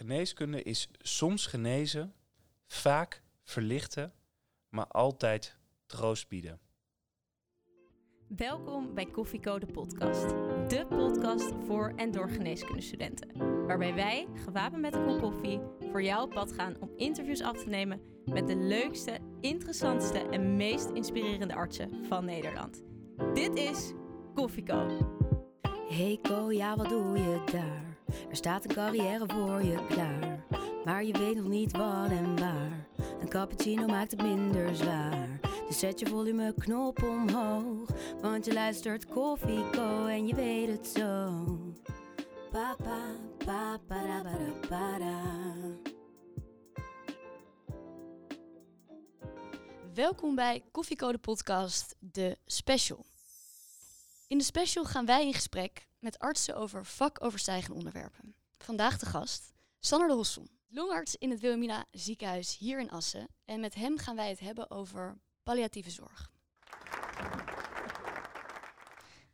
Geneeskunde is soms genezen, vaak verlichten, maar altijd troost bieden. Welkom bij Koffieco de podcast. De podcast voor en door geneeskundestudenten. Waarbij wij, gewapend met een kop koffie, voor jou op pad gaan om interviews af te nemen met de leukste, interessantste en meest inspirerende artsen van Nederland. Dit is Koffieco. Hey Ko, ja wat doe je daar? Er staat een carrière voor je klaar. Maar je weet nog niet wat en waar. Een cappuccino maakt het minder zwaar. Dus zet je volumeknop omhoog. Want je luistert Koffie Co en je weet het zo. Pa, pa, pa, para, para, para. Welkom bij Koffiecode Podcast, de special. In de special gaan wij in gesprek met artsen over vakoverstijgende onderwerpen. Vandaag de gast, Sanner de Hosson, longarts in het Wilhelmina ziekenhuis hier in Assen. En met hem gaan wij het hebben over palliatieve zorg.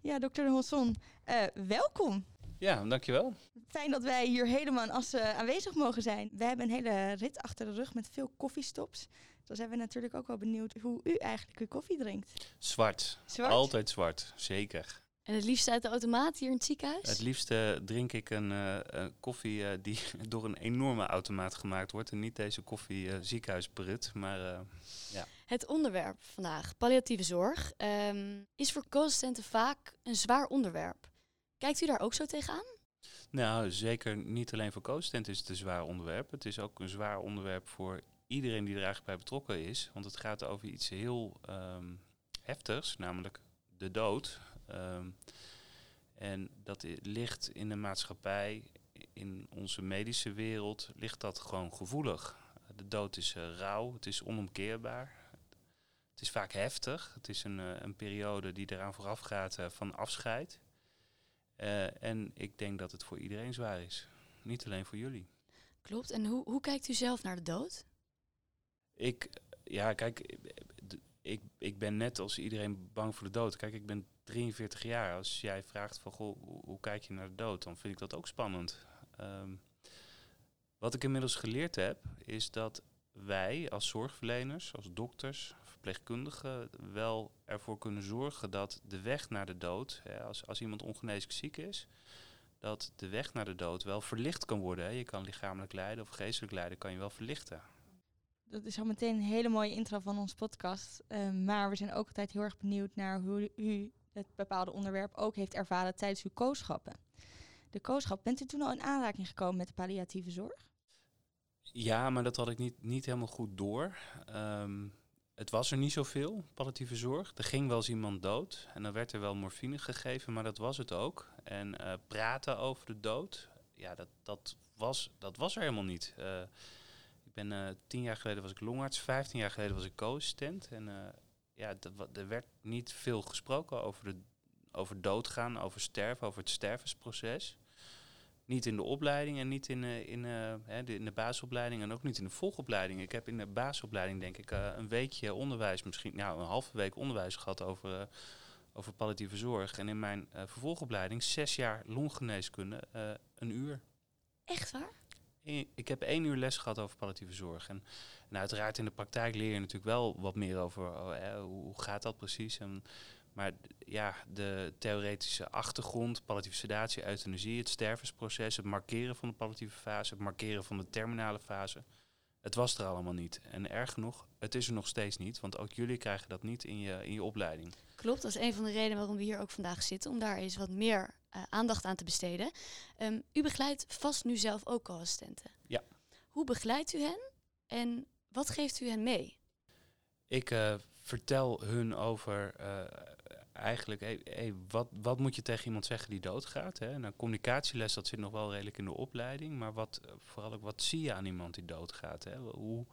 Ja, dokter de Hosson, eh, welkom. Ja, dankjewel. Fijn dat wij hier helemaal in Assen aanwezig mogen zijn. We hebben een hele rit achter de rug met veel koffiestops. Dus zijn we natuurlijk ook wel benieuwd hoe u eigenlijk uw koffie drinkt. Zwart. Zwart? Altijd zwart, zeker. En het liefst uit de automaat hier in het ziekenhuis? Het liefst drink ik een, eh, koffie eh, die door een enorme automaat gemaakt wordt. En niet deze koffie eh ziekenhuisbrut, maar ja. Het onderwerp vandaag, palliatieve zorg, ehm, is voor co-assistenten vaak een zwaar onderwerp. Kijkt u daar ook zo tegenaan? Nou, zeker niet alleen voor co-assistent is het een zwaar onderwerp. Het is ook een zwaar onderwerp voor iedereen die er eigenlijk bij betrokken is. Want het gaat over iets heel ehm, heftigs, namelijk de dood. Ehm, en dat ligt in de maatschappij, in onze medische wereld, ligt dat gewoon gevoelig. De dood is eh, rauw, het is onomkeerbaar. Het is vaak heftig. Het is een, eh, een periode die eraan vooraf gaat eh, van afscheid. En ik denk dat het voor iedereen zwaar is. Niet alleen voor jullie. Klopt. En hoe, hoe kijkt u zelf naar de dood? Ik, ja, kijk, ik, ik ben net als iedereen bang voor de dood. Kijk, ik ben 43 jaar. Als jij vraagt van, goh, hoe, kijk je naar de dood? Dan vind ik dat ook spannend. Ehm, wat ik inmiddels geleerd heb, is dat wij als zorgverleners, als dokters, verpleegkundigen, wel ervoor kunnen zorgen dat de weg naar de dood, hè, als, als iemand ongeneeslijk ziek is, dat de weg naar de dood wel verlicht kan worden. Hè. Je kan lichamelijk lijden of geestelijk lijden, kan je wel verlichten. Dat is al meteen een hele mooie intro van ons podcast. Eh, maar we zijn ook altijd heel erg benieuwd naar hoe u het bepaalde onderwerp ook heeft ervaren tijdens uw kooschappen. De kooschap, bent u toen al in aanraking gekomen met de palliatieve zorg? Ja, maar dat had ik niet, niet helemaal goed door. Ehm, het was er niet zoveel, palliatieve zorg. Er ging wel eens iemand dood en dan werd er wel morfine gegeven, maar dat was het ook. En eh, praten over de dood, ja, dat, dat, was, dat was er helemaal niet. Eh, ik ben eh, tien jaar geleden was ik longarts, vijftien jaar geleden was ik co-assistent. En ja, er werd niet veel gesproken over, de, over doodgaan, over sterven, over het stervensproces. Niet in de opleiding en niet in, eh, in, eh, de, in de basisopleiding en ook niet in de volgopleiding. Ik heb in de basisopleiding denk ik eh, een weekje onderwijs, misschien nou, een halve week onderwijs gehad over, over palliatieve zorg. En in mijn vervolgopleiding zes jaar longgeneeskunde, een uur. Echt waar? Ik heb één uur les gehad over palliatieve zorg. En, en uiteraard in de praktijk leer je natuurlijk wel wat meer over oh, hoe, gaat dat precies. En, maar ja, de theoretische achtergrond, palliatieve sedatie, euthanasie, het stervensproces, het markeren van de palliatieve fase, het markeren van de terminale fase. Het was er allemaal niet. En erg genoeg, het is er nog steeds niet, want ook jullie krijgen dat niet in je, in je opleiding. Klopt, dat is een van de redenen waarom we hier ook vandaag zitten, om daar eens wat meer eh, aandacht aan te besteden. Ehm, u begeleidt vast nu zelf ook co-assistenten. Ja. Hoe begeleidt u hen en wat geeft u hen mee? Ik eh, vertel hun over eh, eigenlijk, hey, hey, wat, wat moet je tegen iemand zeggen die doodgaat? Hè? Nou, communicatieles, dat zit nog wel redelijk in de opleiding, maar wat, vooral ook wat zie je aan iemand die doodgaat? Hè? Hoe,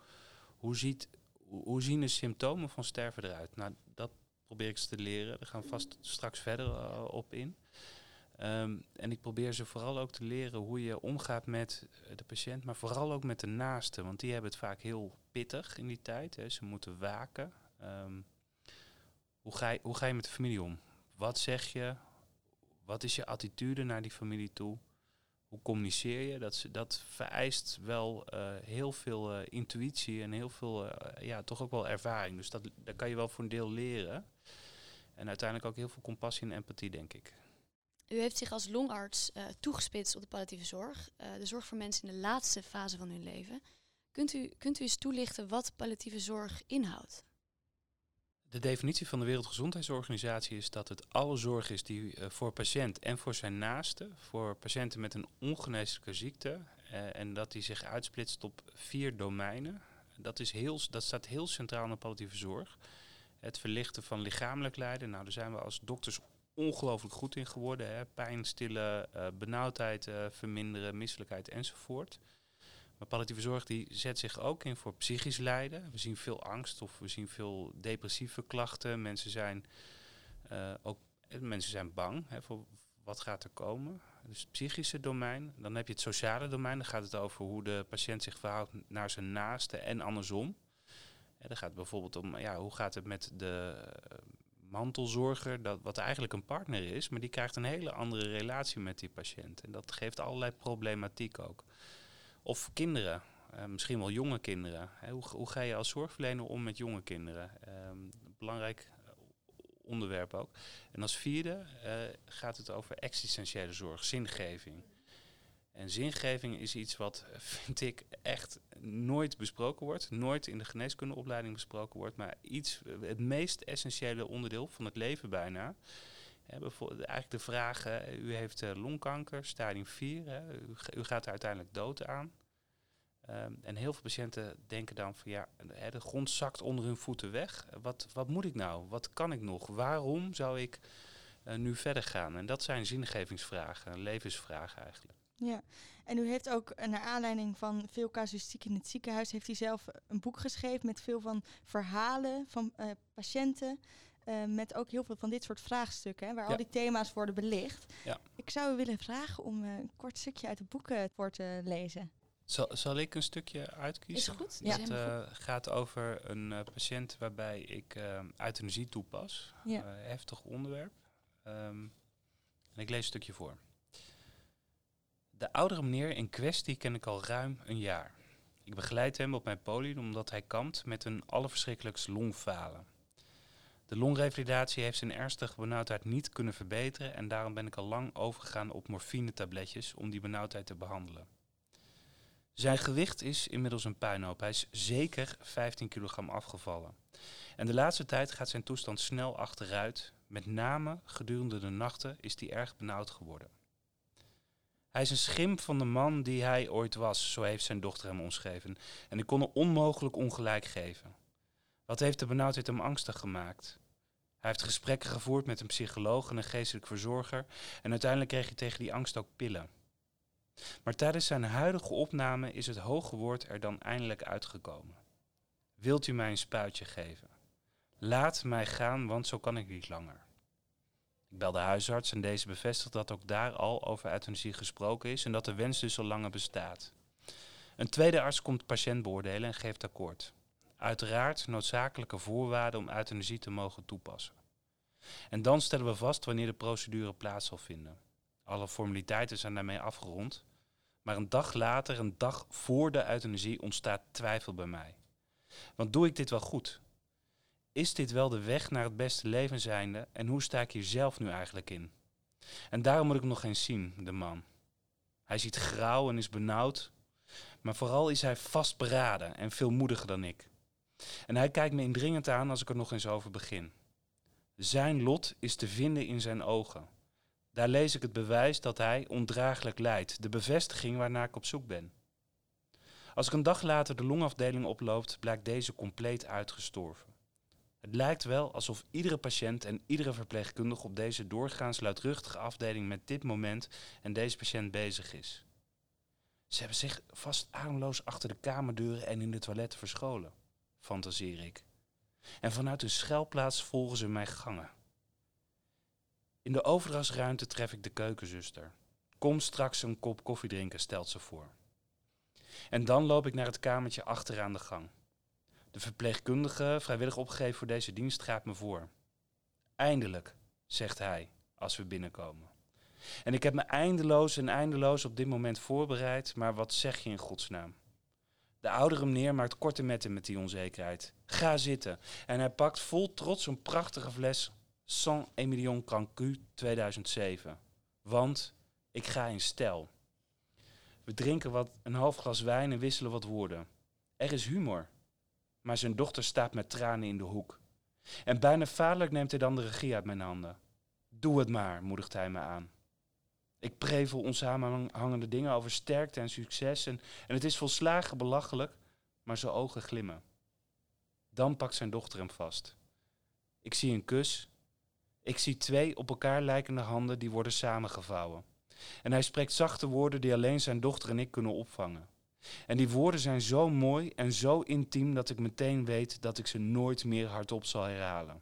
hoe, ziet, hoe zien de symptomen van sterven eruit? Nou, dat probeer ik ze te leren. Daar gaan vast straks verder eh, op in. Ehm, en ik probeer ze vooral ook te leren hoe je omgaat met eh, de patiënt, maar vooral ook met de naasten. Want die hebben het vaak heel pittig in die tijd. Hè. Ze moeten waken. Ehm, hoe, ga je, hoe ga je met de familie om? Wat zeg je? Wat is je attitude naar die familie toe? hoe communiceer je? Dat, dat vereist wel eh, heel veel intuïtie en heel veel, ja, toch ook wel ervaring. Dus dat, dat kan je wel voor een deel leren. En uiteindelijk ook heel veel compassie en empathie, denk ik. U heeft zich als longarts eh, toegespitst op de palliatieve zorg, eh, de zorg voor mensen in de laatste fase van hun leven. Kunt u, kunt u eens toelichten wat palliatieve zorg inhoudt? De definitie van de Wereldgezondheidsorganisatie is dat het alle zorg is die eh, voor patiënt en voor zijn naasten, voor patiënten met een ongeneeslijke ziekte, en dat die zich uitsplitst op vier domeinen. Dat, is heel, dat staat heel centraal in de palliatieve zorg. Het verlichten van lichamelijk lijden. Nou, daar zijn we als dokters ongelooflijk goed in geworden. Hè. Pijn stillen, eh, benauwdheid eh, verminderen, misselijkheid enzovoort. Maar palliatieve zorg die zet zich ook in voor psychisch lijden. We zien veel angst of we zien veel depressieve klachten. Mensen zijn, eh, ook, mensen zijn bang hè, voor wat gaat er komen. Dus het psychische domein. Dan heb je het sociale domein. Dan gaat het over hoe de patiënt zich verhoudt naar zijn naaste en andersom. Hè, dan gaat het bijvoorbeeld om ja, hoe gaat het met de eh, mantelzorger, dat, wat eigenlijk een partner is, maar die krijgt een hele andere relatie met die patiënt. En dat geeft allerlei problematiek ook. Of kinderen, eh, misschien wel jonge kinderen. Hè, hoe, hoe ga je als zorgverlener om met jonge kinderen? Ehm, belangrijk eh, onderwerp ook. En als vierde gaat het over existentiële zorg, zingeving. En zingeving is iets wat, eh, vind ik, echt nooit besproken wordt. Nooit in de geneeskundeopleiding besproken wordt. Maar iets, eh, het meest essentiële onderdeel van het leven bijna. Eigenlijk de vraag, eh, u heeft eh, longkanker, stadium 4. Hè, u, u gaat er uiteindelijk dood aan. Ehm, en heel veel patiënten denken dan van ja, de grond zakt onder hun voeten weg. Wat, wat moet ik nou? Wat kan ik nog? Waarom zou ik nu verder gaan? En dat zijn zingevingsvragen, levensvragen eigenlijk. Ja, en u heeft ook eh, naar aanleiding van veel casuïstiek in het ziekenhuis, heeft u zelf eh, een boek geschreven met veel van verhalen van eh, patiënten. eh, met ook heel veel van dit soort vraagstukken, hè, waar Ja. al die thema's worden belicht. Ja. Ik zou u willen vragen om een kort stukje uit het boek voor te lezen. Zal, zal ik een stukje uitkiezen? Is goed? Ja. Het eh, gaat over een eh, patiënt waarbij ik eh, euthanasie toepas. Ja. Eh, heftig onderwerp. Ehm, en ik lees een stukje voor. De oudere meneer in kwestie ken ik al ruim een jaar. Ik begeleid hem op mijn poli omdat hij kampt met een allerverschrikkelijkst longfalen. De longrevalidatie heeft zijn ernstige benauwdheid niet kunnen verbeteren en daarom ben ik al lang overgegaan op morfinetabletjes om die benauwdheid te behandelen. Zijn gewicht is inmiddels een puinhoop. Hij is zeker 15 kilogram afgevallen. En de laatste tijd gaat zijn toestand snel achteruit. Met name gedurende de nachten is hij erg benauwd geworden. Hij is een schim van de man die hij ooit was, zo heeft zijn dochter hem omschreven. En ik kon er onmogelijk ongelijk geven. Wat heeft de benauwdheid hem angstig gemaakt? Hij heeft gesprekken gevoerd met een psycholoog en een geestelijk verzorger. En uiteindelijk kreeg hij tegen die angst ook pillen. Maar tijdens zijn huidige opname is het hoge woord er dan eindelijk uitgekomen. Wilt u mij een spuitje geven? Laat mij gaan, want zo kan ik niet langer. Ik bel de huisarts en deze bevestigt dat ook daar al over euthanasie gesproken is en dat de wens dus al langer bestaat. Een tweede arts komt patiënt beoordelen en geeft akkoord. Uiteraard noodzakelijke voorwaarden om euthanasie te mogen toepassen. En dan stellen we vast wanneer de procedure plaats zal vinden. Alle formaliteiten zijn daarmee afgerond. Maar een dag later, een dag voor de euthanasie, ontstaat twijfel bij mij. Want doe ik dit wel goed? Is dit wel de weg naar het beste leven zijnde en hoe sta ik hier zelf nu eigenlijk in? En daarom moet ik hem nog eens zien, de man. Hij ziet grauw en is benauwd, maar vooral is hij vastberaden en veel moediger dan ik. En hij kijkt me indringend aan als ik er nog eens over begin. Zijn lot is te vinden in zijn ogen. Daar lees ik het bewijs dat hij ondraaglijk lijdt, de bevestiging waarnaar ik op zoek ben. Als ik een dag later de longafdeling oploopt, blijkt deze compleet uitgestorven. Het lijkt wel alsof iedere patiënt en iedere verpleegkundige op deze doorgaans luidruchtige afdeling met dit moment en deze patiënt bezig is. Ze hebben zich vast ademloos achter de kamerdeuren en in de toiletten verscholen, fantaseer ik. En vanuit hun schuilplaats volgen ze mijn gangen. In de overdrachtsruimte tref ik de keukenzuster. Kom straks een kop koffie drinken, stelt ze voor. En dan loop ik naar het kamertje achteraan de gang. De verpleegkundige, vrijwillig opgegeven voor deze dienst, gaat me voor. Eindelijk, zegt hij als we binnenkomen. En ik heb me eindeloos en eindeloos op dit moment voorbereid, maar wat zeg je in godsnaam? De oudere meneer maakt korte metten met die onzekerheid. Ga zitten. En hij pakt vol trots een prachtige fles Saint-Emilion Crancu 2007. Want ik ga in stijl. We drinken wat, een half glas wijn en wisselen wat woorden. Er is humor. Maar zijn dochter staat met tranen in de hoek. En bijna vaderlijk neemt hij dan de regie uit mijn handen. Doe het maar, moedigt hij me aan. Ik prevel onsamenhangende dingen over sterkte en succes en, en het is volslagen belachelijk, maar zijn ogen glimmen. Dan pakt zijn dochter hem vast. Ik zie een kus. Ik zie twee op elkaar lijkende handen die worden samengevouwen. En hij spreekt zachte woorden die alleen zijn dochter en ik kunnen opvangen. En die woorden zijn zo mooi en zo intiem dat ik meteen weet dat ik ze nooit meer hardop zal herhalen.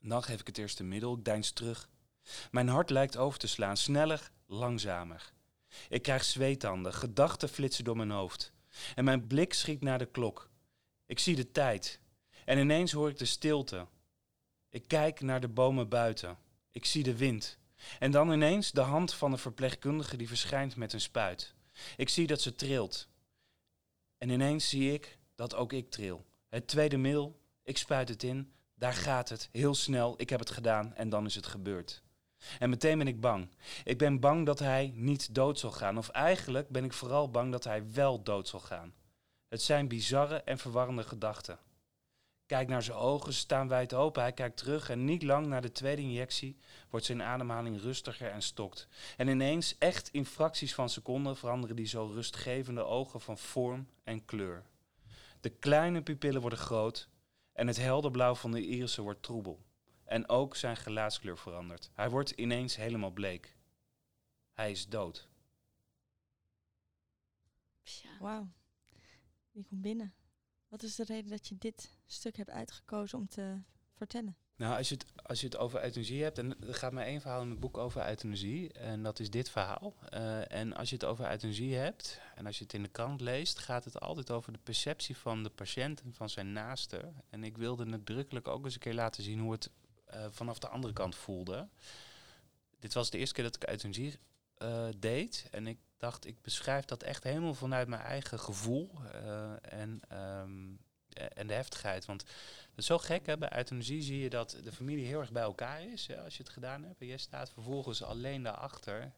dan geef ik het eerste middel, ik deins terug. Mijn hart lijkt over te slaan, sneller, langzamer. Ik krijg zweetanden, gedachten flitsen door mijn hoofd. En mijn blik schiet naar de klok. Ik zie de tijd. En ineens hoor ik de stilte. Ik kijk naar de bomen buiten. Ik zie de wind. En dan ineens de hand van de verpleegkundige die verschijnt met een spuit. Ik zie dat ze trilt. En ineens zie ik dat ook ik tril. Het tweede middel, ik spuit het in, daar gaat het, heel snel, ik heb het gedaan en dan is het gebeurd. En meteen ben ik bang. Ik ben bang dat hij niet dood zal gaan. Of eigenlijk ben ik vooral bang dat hij wel dood zal gaan. Het zijn bizarre en verwarrende gedachten. Kijk naar zijn ogen, ze staan wijd open. Hij kijkt terug en niet lang na de tweede injectie wordt zijn ademhaling rustiger en stokt. En ineens, echt in fracties van seconden, veranderen die zo rustgevende ogen van vorm en kleur. De kleine pupillen worden groot en het helder blauw van de irissen wordt troebel. En ook zijn gelaatskleur verandert. Hij wordt ineens helemaal bleek. Hij is dood. Wauw. Die komt binnen. Wat is de reden dat je dit stuk hebt uitgekozen om te vertellen? Nou, als je het, als je het over euthanasie hebt, en er gaat maar één verhaal in het boek over euthanasie, en dat is dit verhaal. Uh, en als je het over euthanasie hebt, en als je het in de krant leest, gaat het altijd over de perceptie van de patiënt en van zijn naaste. En ik wilde nadrukkelijk ook eens een keer laten zien hoe het uh, vanaf de andere kant voelde. Dit was de eerste keer dat ik euthanasie uh, deed. En ik dacht, ik beschrijf dat echt helemaal vanuit mijn eigen gevoel uh, en, um, en de heftigheid. Want het is zo gek, hè? bij euthanasie zie je dat de familie heel erg bij elkaar is hè, als je het gedaan hebt. En jij staat vervolgens alleen daarachter.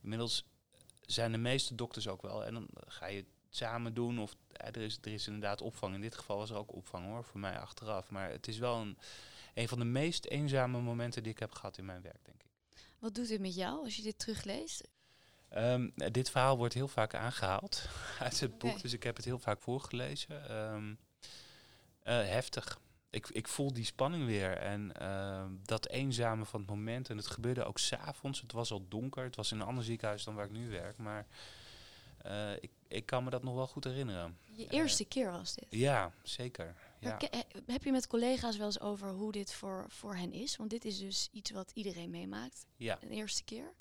Inmiddels zijn de meeste dokters ook wel. En dan ga je het samen doen. Of er, is, er is inderdaad opvang. In dit geval was er ook opvang hoor, voor mij achteraf. Maar het is wel een een van de meest eenzame momenten die ik heb gehad in mijn werk, denk ik. Wat doet dit met jou als je dit terugleest? Um, dit verhaal wordt heel vaak aangehaald uit het boek, dus ik heb het heel vaak voorgelezen. Um, uh, heftig. Ik, ik voel die spanning weer en uh, dat eenzame van het moment. En het gebeurde ook s'avonds. Het was al donker. Het was in een ander ziekenhuis dan waar ik nu werk. Maar uh, ik, ik kan me dat nog wel goed herinneren. Je eerste keer was dit? Ja, zeker. Ja. Heb je met collega's wel eens over hoe dit voor, voor hen is? Want dit is dus iets wat iedereen meemaakt. Ja. Een eerste keer?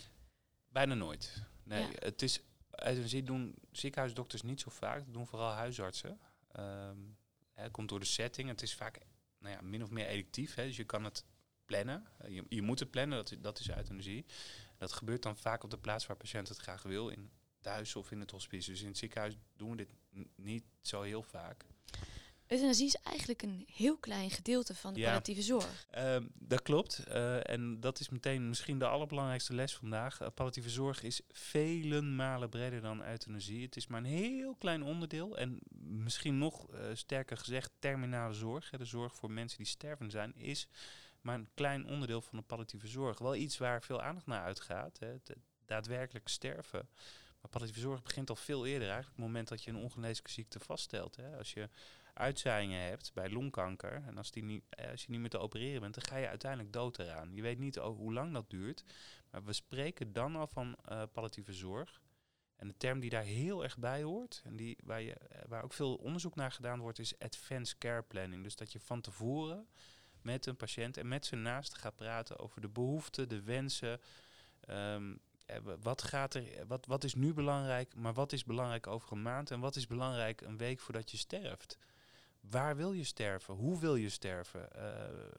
Bijna nooit. Nee, ja. het is, euthanasie doen ziekenhuisdokters niet zo vaak. Dat doen vooral huisartsen. Um, het komt door de setting. Het is vaak nou ja, min of meer electief. Hè, dus je kan het plannen. Je, je moet het plannen, dat, dat is euthanasie. Dat gebeurt dan vaak op de plaats waar patiënt het graag wil. In thuis of in het hospice. Dus in het ziekenhuis doen we dit niet zo heel vaak. Euthanasie is eigenlijk een heel klein gedeelte van de ja. palliatieve zorg. Uh, dat klopt. Uh, en dat is meteen misschien de allerbelangrijkste les vandaag. Uh, palliatieve zorg is vele malen breder dan euthanasie. Het is maar een heel klein onderdeel. En misschien nog uh, sterker gezegd, terminale zorg. Hè, de zorg voor mensen die stervend zijn, is maar een klein onderdeel van de palliatieve zorg. Wel iets waar veel aandacht naar uitgaat. Hè, het daadwerkelijk sterven. Maar palliatieve zorg begint al veel eerder eigenlijk. Op het moment dat je een ongeneeslijke ziekte vaststelt. Hè. Als je uitzaaiingen hebt bij longkanker, en als, die niet, als je niet meer te opereren bent, dan ga je uiteindelijk dood eraan. Je weet niet hoe lang dat duurt, maar we spreken dan al van uh, palliatieve zorg. En de term die daar heel erg bij hoort, en die, waar, je, waar ook veel onderzoek naar gedaan wordt, is advanced care planning. Dus dat je van tevoren met een patiënt en met zijn naasten gaat praten over de behoeften, de wensen. Um, wat, gaat er, wat, wat is nu belangrijk, maar wat is belangrijk over een maand en wat is belangrijk een week voordat je sterft? Waar wil je sterven? Hoe wil je sterven? Uh,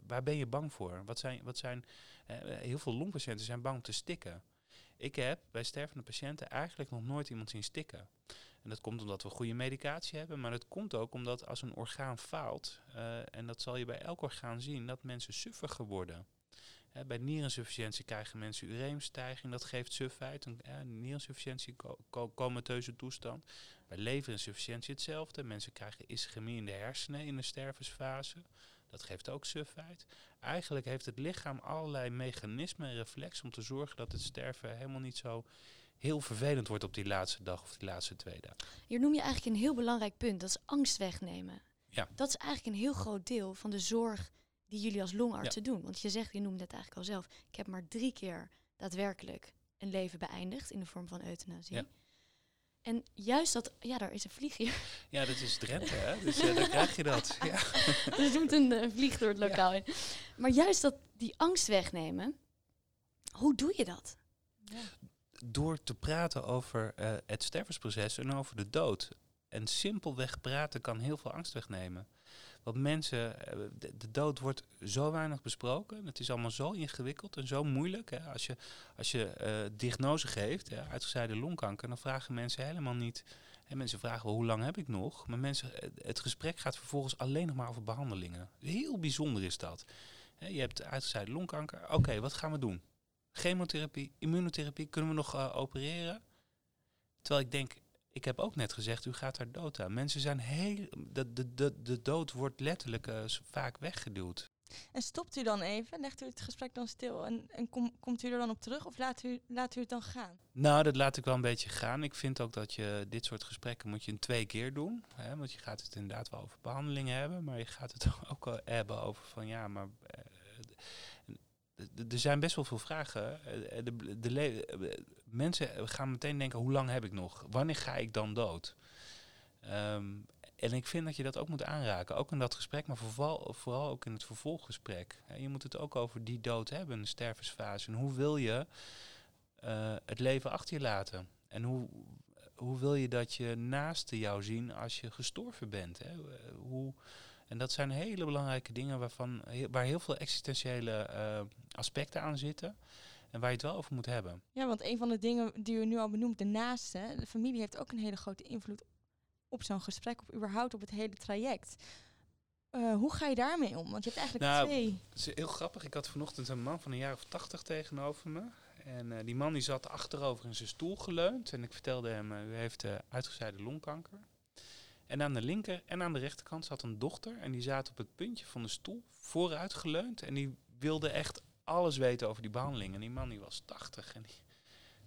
waar ben je bang voor? Wat zijn, wat zijn Eh, heel veel longpatiënten zijn bang te stikken. Ik heb bij stervende patiënten eigenlijk nog nooit iemand zien stikken. En dat komt omdat we goede medicatie hebben, maar het komt ook omdat als een orgaan faalt, eh, en dat zal je bij elk orgaan zien, dat mensen suffiger worden. Bij nierensufficiëntie krijgen mensen ureemstijging, dat geeft suffheid, een toestand. Bij leverinsufficiëntie hetzelfde, mensen krijgen ischemie in de hersenen in de stervensfase. Dat geeft ook sufheid. Eigenlijk heeft het lichaam allerlei mechanismen en reflex om te zorgen dat het sterven helemaal niet zo heel vervelend wordt op die laatste dag of die laatste twee dagen. Hier noem je eigenlijk een heel belangrijk punt, dat is angst wegnemen. Ja. Dat is eigenlijk een heel groot deel van de zorg die jullie als longartsen doen. Want je zegt, je noemde het eigenlijk al zelf, ik heb maar drie keer daadwerkelijk een leven beëindigd in de vorm van euthanasie. Ja. En juist dat, ja, daar is een vlieg hier. Ja, dat is Drenthe, hè? Dus uh, dan krijg je dat. Ja. er doet een uh, vlieg door het lokaal in. Maar juist dat die angst wegnemen, hoe doe je dat? Ja. Door te praten over uh, het stervensproces en over de dood. En simpelweg praten kan heel veel angst wegnemen. Want mensen, de, de, dood wordt zo weinig besproken. Het is allemaal zo ingewikkeld en zo moeilijk. Hè. Als je, als je uh, diagnose geeft, ja, uitgezaaide longkanker, dan vragen mensen helemaal niet. En mensen vragen hoe lang heb ik nog? Maar mensen, het gesprek gaat vervolgens alleen nog maar over behandelingen. Heel bijzonder is dat. Hè, je hebt uitgezaaide longkanker. Oké, wat gaan we doen? Chemotherapie, immunotherapie, kunnen we nog uh, opereren? Terwijl ik denk, ik heb ook net gezegd, u gaat daar dood aan. Mensen zijn heel. De, de, de, de dood wordt letterlijk uh, vaak weggeduwd. En stopt u dan even? Legt u het gesprek dan stil en, en kom, komt u er dan op terug of laat u, laat u het dan gaan? Nou, dat laat ik wel een beetje gaan. Ik vind ook dat je dit soort gesprekken moet je in twee keer doen. Hè, want je gaat het inderdaad wel over behandelingen hebben, maar je gaat het ook wel hebben over van ja, maar. er zijn best wel veel vragen. De, de, de, mensen gaan meteen denken, hoe lang heb ik nog? Wanneer ga ik dan dood? Um, en ik vind dat je dat ook moet aanraken. Ook in dat gesprek, maar vooral, vooral ook in het vervolggesprek. Je moet het ook over die dood hebben, de stervensfase. En hoe wil je uh, het leven achter je laten? En hoe, hoe wil je dat je naasten jou zien als je gestorven bent? Hè? Hoe, en dat zijn hele belangrijke dingen waarvan, waar heel veel existentiële uh, aspecten aan zitten. En waar je het wel over moet hebben. Ja, want een van de dingen die u nu al benoemt, de naaste, de familie heeft ook een hele grote invloed op zo'n gesprek, of überhaupt op het hele traject. Uh, hoe ga je daarmee om? Want je hebt eigenlijk nou, twee. Het is heel grappig. Ik had vanochtend een man van een jaar of tachtig tegenover me. En uh, die man die zat achterover in zijn stoel geleund. En ik vertelde hem, uh, u heeft uitgezaaide longkanker. En aan de linker en aan de rechterkant zat een dochter. En die zaten op het puntje van de stoel, vooruit geleund. En die wilde echt alles weten over die behandeling. En die man die was 80 en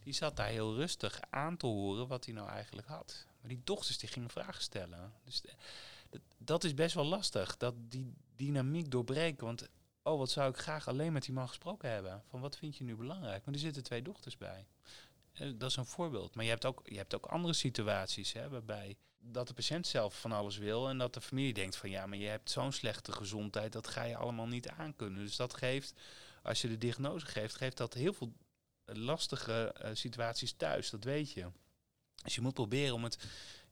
die, zat daar heel rustig aan te horen wat hij nou eigenlijk had. Maar die dochters die gingen vragen stellen. Dus de, dat is best wel lastig, dat die dynamiek doorbreken. Want oh, wat zou ik graag alleen met die man gesproken hebben. Van wat vind je nu belangrijk? Maar er zitten twee dochters bij. Dat is een voorbeeld. Maar je hebt ook, je hebt ook andere situaties hè, waarbij dat de patiënt zelf van alles wil en dat de familie denkt van ja, maar je hebt zo'n slechte gezondheid, dat ga je allemaal niet aankunnen. Dus dat geeft, als je de diagnose geeft, geeft dat heel veel lastige uh, situaties thuis, dat weet je. Dus je moet proberen om het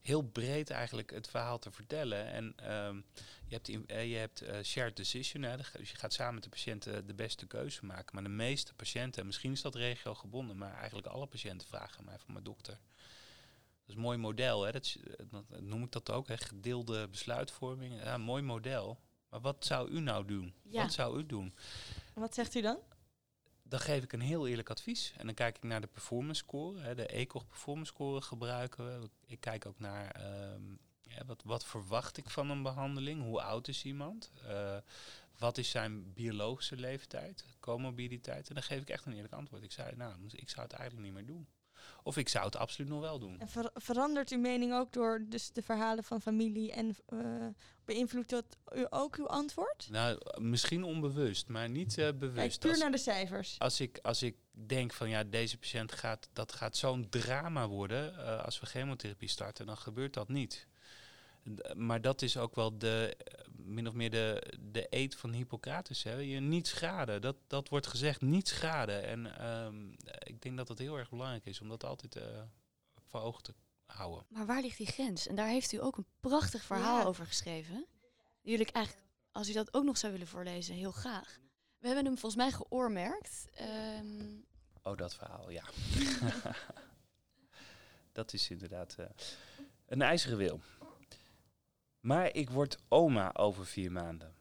heel breed eigenlijk het verhaal te vertellen. En um, je hebt, uh, je hebt uh, shared decision, hè, dus je gaat samen met de patiënt uh, de beste keuze maken. Maar de meeste patiënten, misschien is dat regio gebonden, maar eigenlijk alle patiënten vragen mij van mijn dokter. Dat is mooi model, hè? Dat, dat, noem ik dat ook, hè? gedeelde besluitvorming. Ja, mooi model. Maar wat zou u nou doen? Ja. Wat zou u doen? Wat zegt u dan? dan geef ik een heel eerlijk advies. En dan kijk ik naar de performance score. Hè, de ECOG performance score gebruiken we. Ik kijk ook naar um, ja, wat, wat verwacht ik van een behandeling. Hoe oud is iemand? Uh, wat is zijn biologische leeftijd, comorbiditeit? En dan geef ik echt een eerlijk antwoord. Ik zei, nou, ik zou het eigenlijk niet meer doen. Of ik zou het absoluut nog wel doen. En ver verandert uw mening ook door dus de verhalen van familie en uh, beïnvloedt dat u ook uw antwoord? Nou, misschien onbewust, maar niet uh, bewust. Kijk puur als, naar de cijfers. Als ik, als ik denk van ja, deze patiënt gaat, dat gaat zo'n drama worden uh, als we chemotherapie starten, dan gebeurt dat niet. Maar dat is ook wel de, min of meer de, de eet van Hippocrates. Hè. Je niet schaden. Dat, dat wordt gezegd, niet schaden. En um, ik denk dat het heel erg belangrijk is om dat altijd uh, voor ogen te houden. Maar waar ligt die grens? En daar heeft u ook een prachtig verhaal ja. over geschreven. Jullie eigenlijk, als u dat ook nog zou willen voorlezen, heel graag. We hebben hem volgens mij geoormerkt. Ehm, Oh, dat verhaal, ja. dat is inderdaad eh, een ijzeren wil. Maar ik word oma over vier maanden.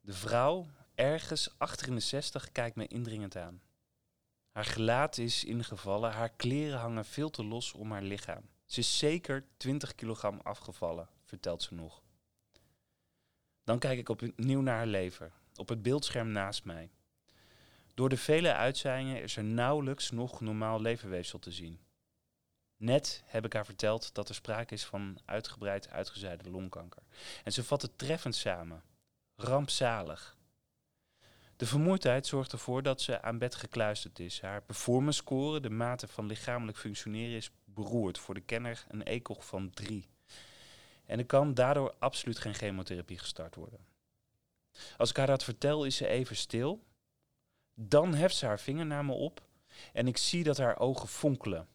De vrouw, ergens achter in de zestig, kijkt me indringend aan. Haar gelaat is ingevallen, haar kleren hangen veel te los om haar lichaam. Ze is zeker 20 kilogram afgevallen, vertelt ze nog. Dan kijk ik opnieuw naar haar lever, op het beeldscherm naast mij. Door de vele uitzijingen is er nauwelijks nog normaal leverweefsel te zien. Net heb ik haar verteld dat er sprake is van uitgebreid uitgezaaide longkanker. En ze vat het treffend samen. Rampzalig. De vermoeidheid zorgt ervoor dat ze aan bed gekluisterd is. Haar performance score, de mate van lichamelijk functioneren, is beroerd. Voor de kenner een ECOG van 3. En er kan daardoor absoluut geen chemotherapie gestart worden. Als ik haar dat vertel, is ze even stil. Dan heft ze haar vinger naar me op en ik zie dat haar ogen fonkelen.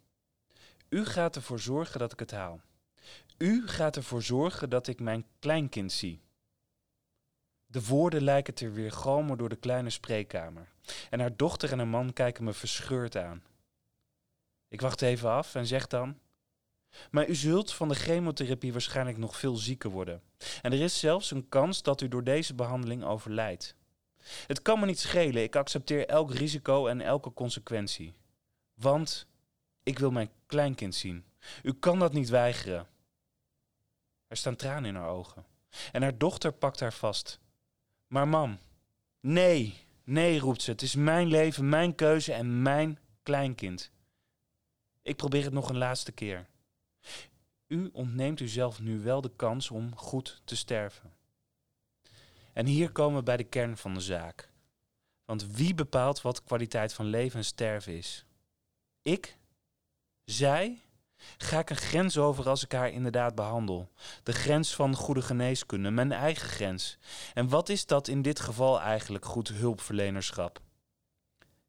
U gaat ervoor zorgen dat ik het haal. U gaat ervoor zorgen dat ik mijn kleinkind zie. De woorden lijken te weergalmen door de kleine spreekkamer. En haar dochter en haar man kijken me verscheurd aan. Ik wacht even af en zeg dan: Maar u zult van de chemotherapie waarschijnlijk nog veel zieker worden. En er is zelfs een kans dat u door deze behandeling overlijdt. Het kan me niet schelen, ik accepteer elk risico en elke consequentie. Want ik wil mijn kleinkind zien. U kan dat niet weigeren. Er staan tranen in haar ogen. En haar dochter pakt haar vast. Maar mam, nee, nee, roept ze. Het is mijn leven, mijn keuze en mijn kleinkind. Ik probeer het nog een laatste keer. U ontneemt uzelf nu wel de kans om goed te sterven. En hier komen we bij de kern van de zaak. Want wie bepaalt wat kwaliteit van leven en sterven is? Ik? Zij? Ga ik een grens over als ik haar inderdaad behandel? De grens van goede geneeskunde, mijn eigen grens. En wat is dat in dit geval eigenlijk goed hulpverlenerschap?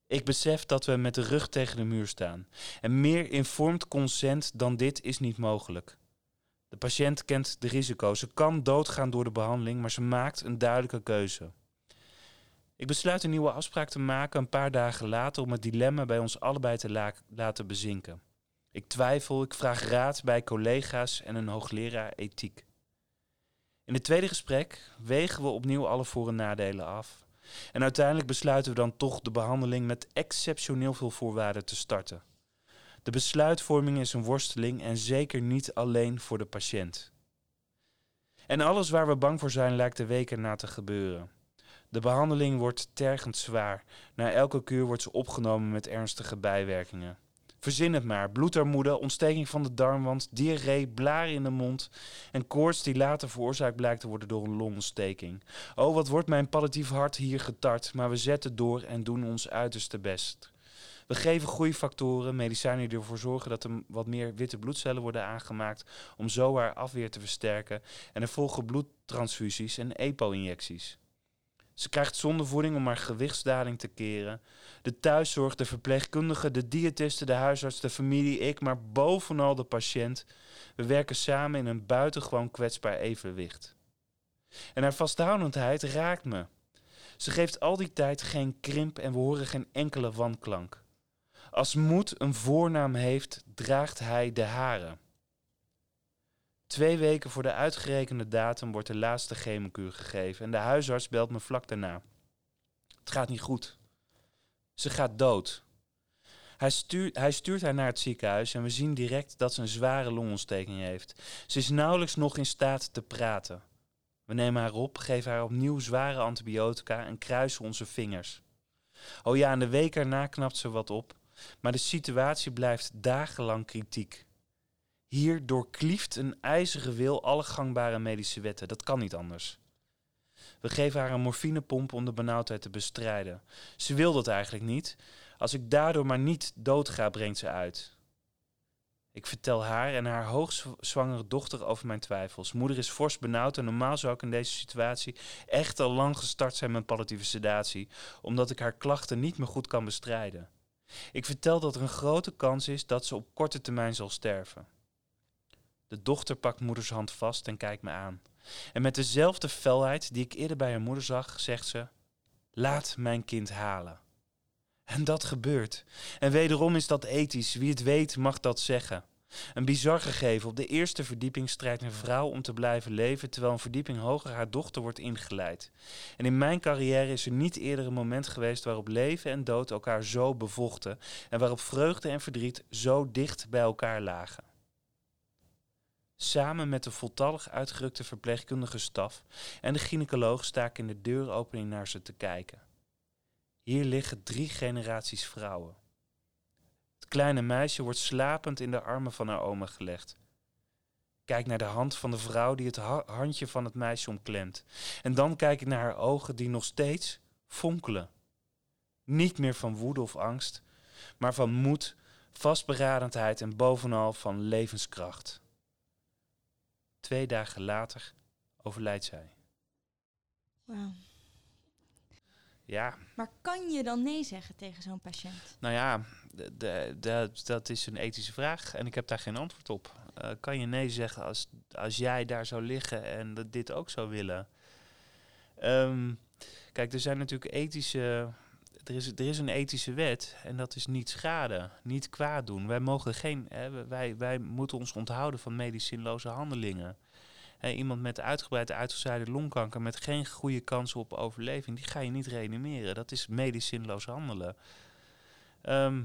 Ik besef dat we met de rug tegen de muur staan. En meer informed consent dan dit is niet mogelijk. De patiënt kent de risico's. Ze kan doodgaan door de behandeling, maar ze maakt een duidelijke keuze. Ik besluit een nieuwe afspraak te maken een paar dagen later om het dilemma bij ons allebei te la laten bezinken. Ik twijfel, ik vraag raad bij collega's en een hoogleraar ethiek. In het tweede gesprek wegen we opnieuw alle voor- en nadelen af. En uiteindelijk besluiten we dan toch de behandeling met exceptioneel veel voorwaarden te starten. De besluitvorming is een worsteling en zeker niet alleen voor de patiënt. En alles waar we bang voor zijn lijkt de weken na te gebeuren. De behandeling wordt tergend zwaar. Na elke kuur wordt ze opgenomen met ernstige bijwerkingen. Verzin het maar: bloedarmoede, ontsteking van de darmwand, diarree, blaren in de mond en koorts die later veroorzaakt blijkt te worden door een longontsteking. Oh, wat wordt mijn palliatief hart hier getart, maar we zetten door en doen ons uiterste best. We geven groeifactoren, medicijnen die ervoor zorgen dat er wat meer witte bloedcellen worden aangemaakt om zo haar afweer te versterken. En er volgen bloedtransfusies en EPO-injecties. Ze krijgt zondevoeding om haar gewichtsdaling te keren. De thuiszorg, de verpleegkundige, de diëtiste, de huisarts, de familie, ik, maar bovenal de patiënt. We werken samen in een buitengewoon kwetsbaar evenwicht. En haar vasthoudendheid raakt me. Ze geeft al die tijd geen krimp en we horen geen enkele wanklank. Als moed een voornaam heeft, draagt hij de haren. Twee weken voor de uitgerekende datum wordt de laatste chemokuur gegeven en de huisarts belt me vlak daarna. Het gaat niet goed. Ze gaat dood. Hij stuurt, hij stuurt haar naar het ziekenhuis en we zien direct dat ze een zware longontsteking heeft. Ze is nauwelijks nog in staat te praten. We nemen haar op, geven haar opnieuw zware antibiotica en kruisen onze vingers. Oh ja, en de week erna knapt ze wat op, maar de situatie blijft dagenlang kritiek. Hier doorklieft een ijzeren wil alle gangbare medische wetten. Dat kan niet anders. We geven haar een morfinepomp om de benauwdheid te bestrijden. Ze wil dat eigenlijk niet. Als ik daardoor maar niet doodga, brengt ze uit. Ik vertel haar en haar hoogzwangere dochter over mijn twijfels. Moeder is fors benauwd en normaal zou ik in deze situatie echt al lang gestart zijn met palliatieve sedatie, omdat ik haar klachten niet meer goed kan bestrijden. Ik vertel dat er een grote kans is dat ze op korte termijn zal sterven. De dochter pakt moeders hand vast en kijkt me aan. En met dezelfde felheid die ik eerder bij haar moeder zag, zegt ze: Laat mijn kind halen. En dat gebeurt. En wederom is dat ethisch. Wie het weet mag dat zeggen. Een bizar gegeven. Op de eerste verdieping strijdt een vrouw om te blijven leven, terwijl een verdieping hoger haar dochter wordt ingeleid. En in mijn carrière is er niet eerder een moment geweest waarop leven en dood elkaar zo bevochten en waarop vreugde en verdriet zo dicht bij elkaar lagen. Samen met de voltallig uitgerukte verpleegkundige staf en de gynaecoloog sta ik in de deuropening naar ze te kijken. Hier liggen drie generaties vrouwen. Het kleine meisje wordt slapend in de armen van haar oma gelegd. Kijk naar de hand van de vrouw die het handje van het meisje omklemt. En dan kijk ik naar haar ogen die nog steeds fonkelen. Niet meer van woede of angst, maar van moed, vastberadendheid en bovenal van levenskracht. Twee dagen later overlijdt zij. Wauw. Ja. Maar kan je dan nee zeggen tegen zo'n patiënt? Nou ja, dat is een ethische vraag en ik heb daar geen antwoord op. Uh, kan je nee zeggen als, als jij daar zou liggen en dat dit ook zou willen? Um, kijk, er zijn natuurlijk ethische. Er is, er is een ethische wet en dat is niet schaden, niet kwaad doen. Wij mogen geen. Hè, wij, wij moeten ons onthouden van medicinloze handelingen iemand met uitgebreid uitgezaaide longkanker met geen goede kansen op overleving, die ga je niet reanimeren. Dat is medicinloos handelen. Ehm,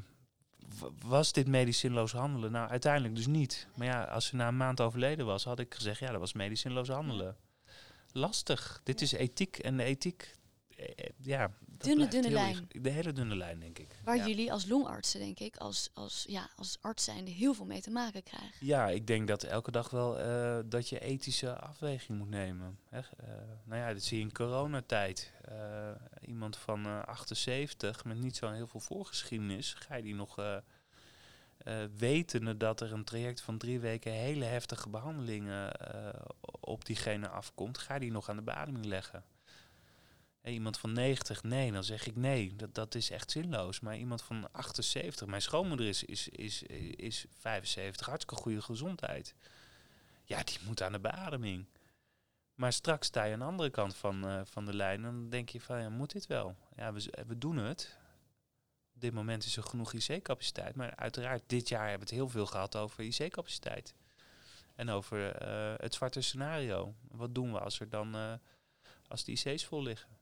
was dit medicinloos handelen? Nou, uiteindelijk dus niet. Maar ja, als ze na een maand overleden was, had ik gezegd, ja, dat was medicinloos handelen. Lastig. Dit is ethiek en de ethiek, ja, dunne, dunne lijn. De hele dunne lijn, denk ik. Waar jullie als longartsen, denk ik, als, als, ja, als arts zijnde heel veel mee te maken krijgen. Ja, ik denk dat elke dag wel uh, dat je ethische afweging moet nemen. Hè? Uh, nou ja, dat zie je in coronatijd. Uh, iemand van 78 met niet zo heel veel voorgeschiedenis, ga je die nog... wetende dat er een traject van drie weken hele heftige behandelingen op diegene afkomt, ga je die nog aan de beademing leggen iemand van 90, nee, dan zeg ik nee, dat, dat is echt zinloos. Maar iemand van 78, mijn schoonmoeder is, is, is, is 75, hartstikke goede gezondheid. Ja, die moet aan de beademing. Maar straks sta je aan de andere kant van, uh, van de lijn en dan denk je van, ja, moet dit wel? Ja, we, we doen het. Op dit moment is er genoeg IC-capaciteit. Maar uiteraard, dit jaar hebben we het heel veel gehad over IC-capaciteit. En over uh, het zwarte scenario. Wat doen we als er dan, als de IC's vol liggen?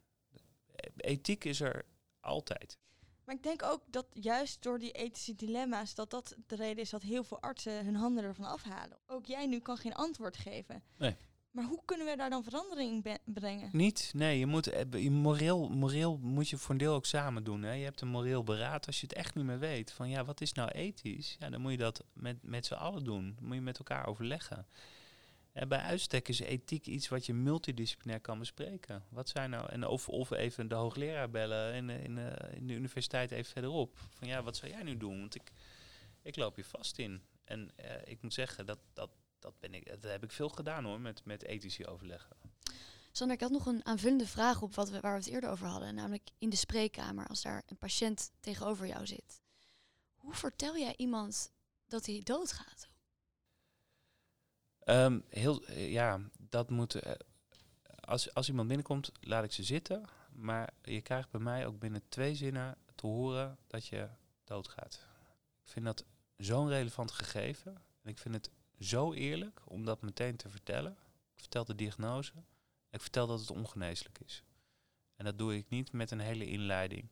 Ethiek is er altijd. Maar ik denk ook dat juist door die ethische dilemma's, dat dat de reden is dat heel veel artsen hun handen ervan afhalen. Ook jij nu kan geen antwoord geven. Nee. Maar hoe kunnen we daar dan verandering in brengen? Niet. Nee, je moet eh, je moreel, moreel moet je voor een deel ook samen doen. Hè. Je hebt een moreel beraad als je het echt niet meer weet. Van ja, wat is nou ethisch? Ja, dan moet je dat met, met z'n allen doen. Dan moet je met elkaar overleggen. En bij uitstek is ethiek iets wat je multidisciplinair kan bespreken. Wat zijn nou, en of, of even de hoogleraar bellen in, in, in de universiteit even verderop. Van ja, wat zou jij nu doen? Want ik, ik loop hier vast in. En uh, ik moet zeggen, dat, dat, dat, ben ik, dat heb ik veel gedaan hoor, met, met ethische overleggen. Sander, ik had nog een aanvullende vraag op wat we, waar we het eerder over hadden. Namelijk in de spreekkamer, als daar een patiënt tegenover jou zit. Hoe vertel jij iemand dat hij doodgaat? Um, heel, eh, ja, dat moet. Uh, als, als iemand binnenkomt, laat ik ze zitten. Maar je krijgt bij mij ook binnen twee zinnen te horen dat je doodgaat. Ik vind dat zo'n relevant gegeven. En ik vind het zo eerlijk om dat meteen te vertellen. Ik vertel de diagnose. Ik vertel dat het ongeneeslijk is. En dat doe ik niet met een hele inleiding.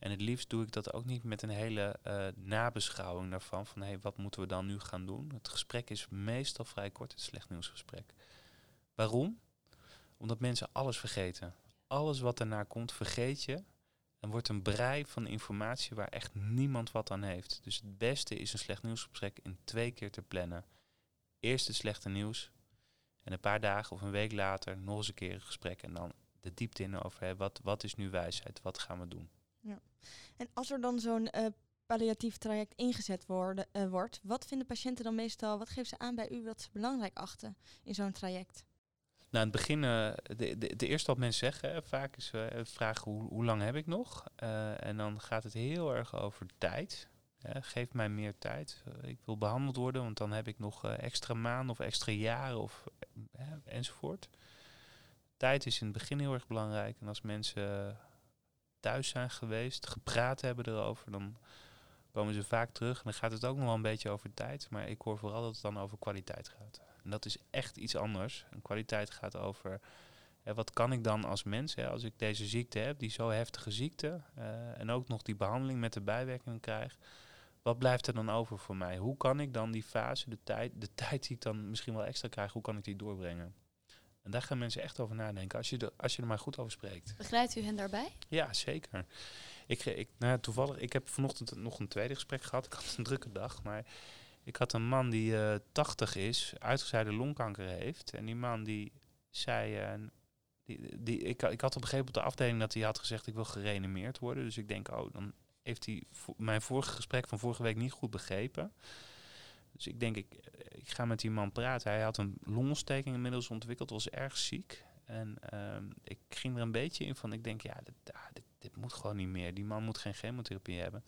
En het liefst doe ik dat ook niet met een hele uh, nabeschouwing daarvan. Van hé, hey, wat moeten we dan nu gaan doen? Het gesprek is meestal vrij kort, het slecht nieuwsgesprek. Waarom? Omdat mensen alles vergeten. Alles wat ernaar komt, vergeet je. En wordt een brei van informatie waar echt niemand wat aan heeft. Dus het beste is een slecht nieuwsgesprek in twee keer te plannen. Eerst het slechte nieuws. En een paar dagen of een week later nog eens een keer een gesprek. En dan de diepte in over wat, wat is nu wijsheid? Wat gaan we doen? Ja. En als er dan zo'n uh, palliatief traject ingezet worden, uh, wordt, wat vinden patiënten dan meestal, wat geven ze aan bij u wat ze belangrijk achten in zo'n traject? Nou, in het begin, uh, de, de, de, eerste wat mensen zeggen vaak is vragen hoe, hoe lang heb ik nog? en dan gaat het heel erg over tijd. geef mij meer tijd. ik wil behandeld worden, want dan heb ik nog extra maanden of extra jaren of, enzovoort. Tijd is in het begin heel erg belangrijk. En als mensen thuis zijn geweest, gepraat hebben erover, dan komen ze vaak terug. En dan gaat het ook nog wel een beetje over tijd. Maar ik hoor vooral dat het dan over kwaliteit gaat. En dat is echt iets anders. Kwaliteit gaat over wat kan ik dan als mens, hè, als ik deze ziekte heb, die zo heftige ziekte, eh, en ook nog die behandeling met de bijwerkingen krijg. Wat blijft er dan over voor mij? Hoe kan ik dan die fase, de tijd, de tijd die ik dan misschien wel extra krijg, hoe kan ik die doorbrengen? En daar gaan mensen echt over nadenken, als je, er, als je er maar goed over spreekt. Begeleidt u hen daarbij? Ja, zeker. Ik, ik, nou, toevallig, ik heb vanochtend nog een tweede gesprek gehad. Ik had een drukke dag, maar ik had een man die uh, 80 is, uitgezaaide longkanker heeft. En die man die zei, uh, die, die, ik, ik had op een gegeven moment op de afdeling dat hij had gezegd, ik wil gereanimeerd worden. Dus ik denk, oh, dan heeft hij mijn vorige gesprek van vorige week niet goed begrepen. Dus ik denk, ik, ik ga met die man praten. Hij had een longontsteking inmiddels ontwikkeld, was erg ziek. En um, ik ging er een beetje in van, ik denk, ja, dit, ah, dit, dit, moet gewoon niet meer. Die man moet geen chemotherapie hebben.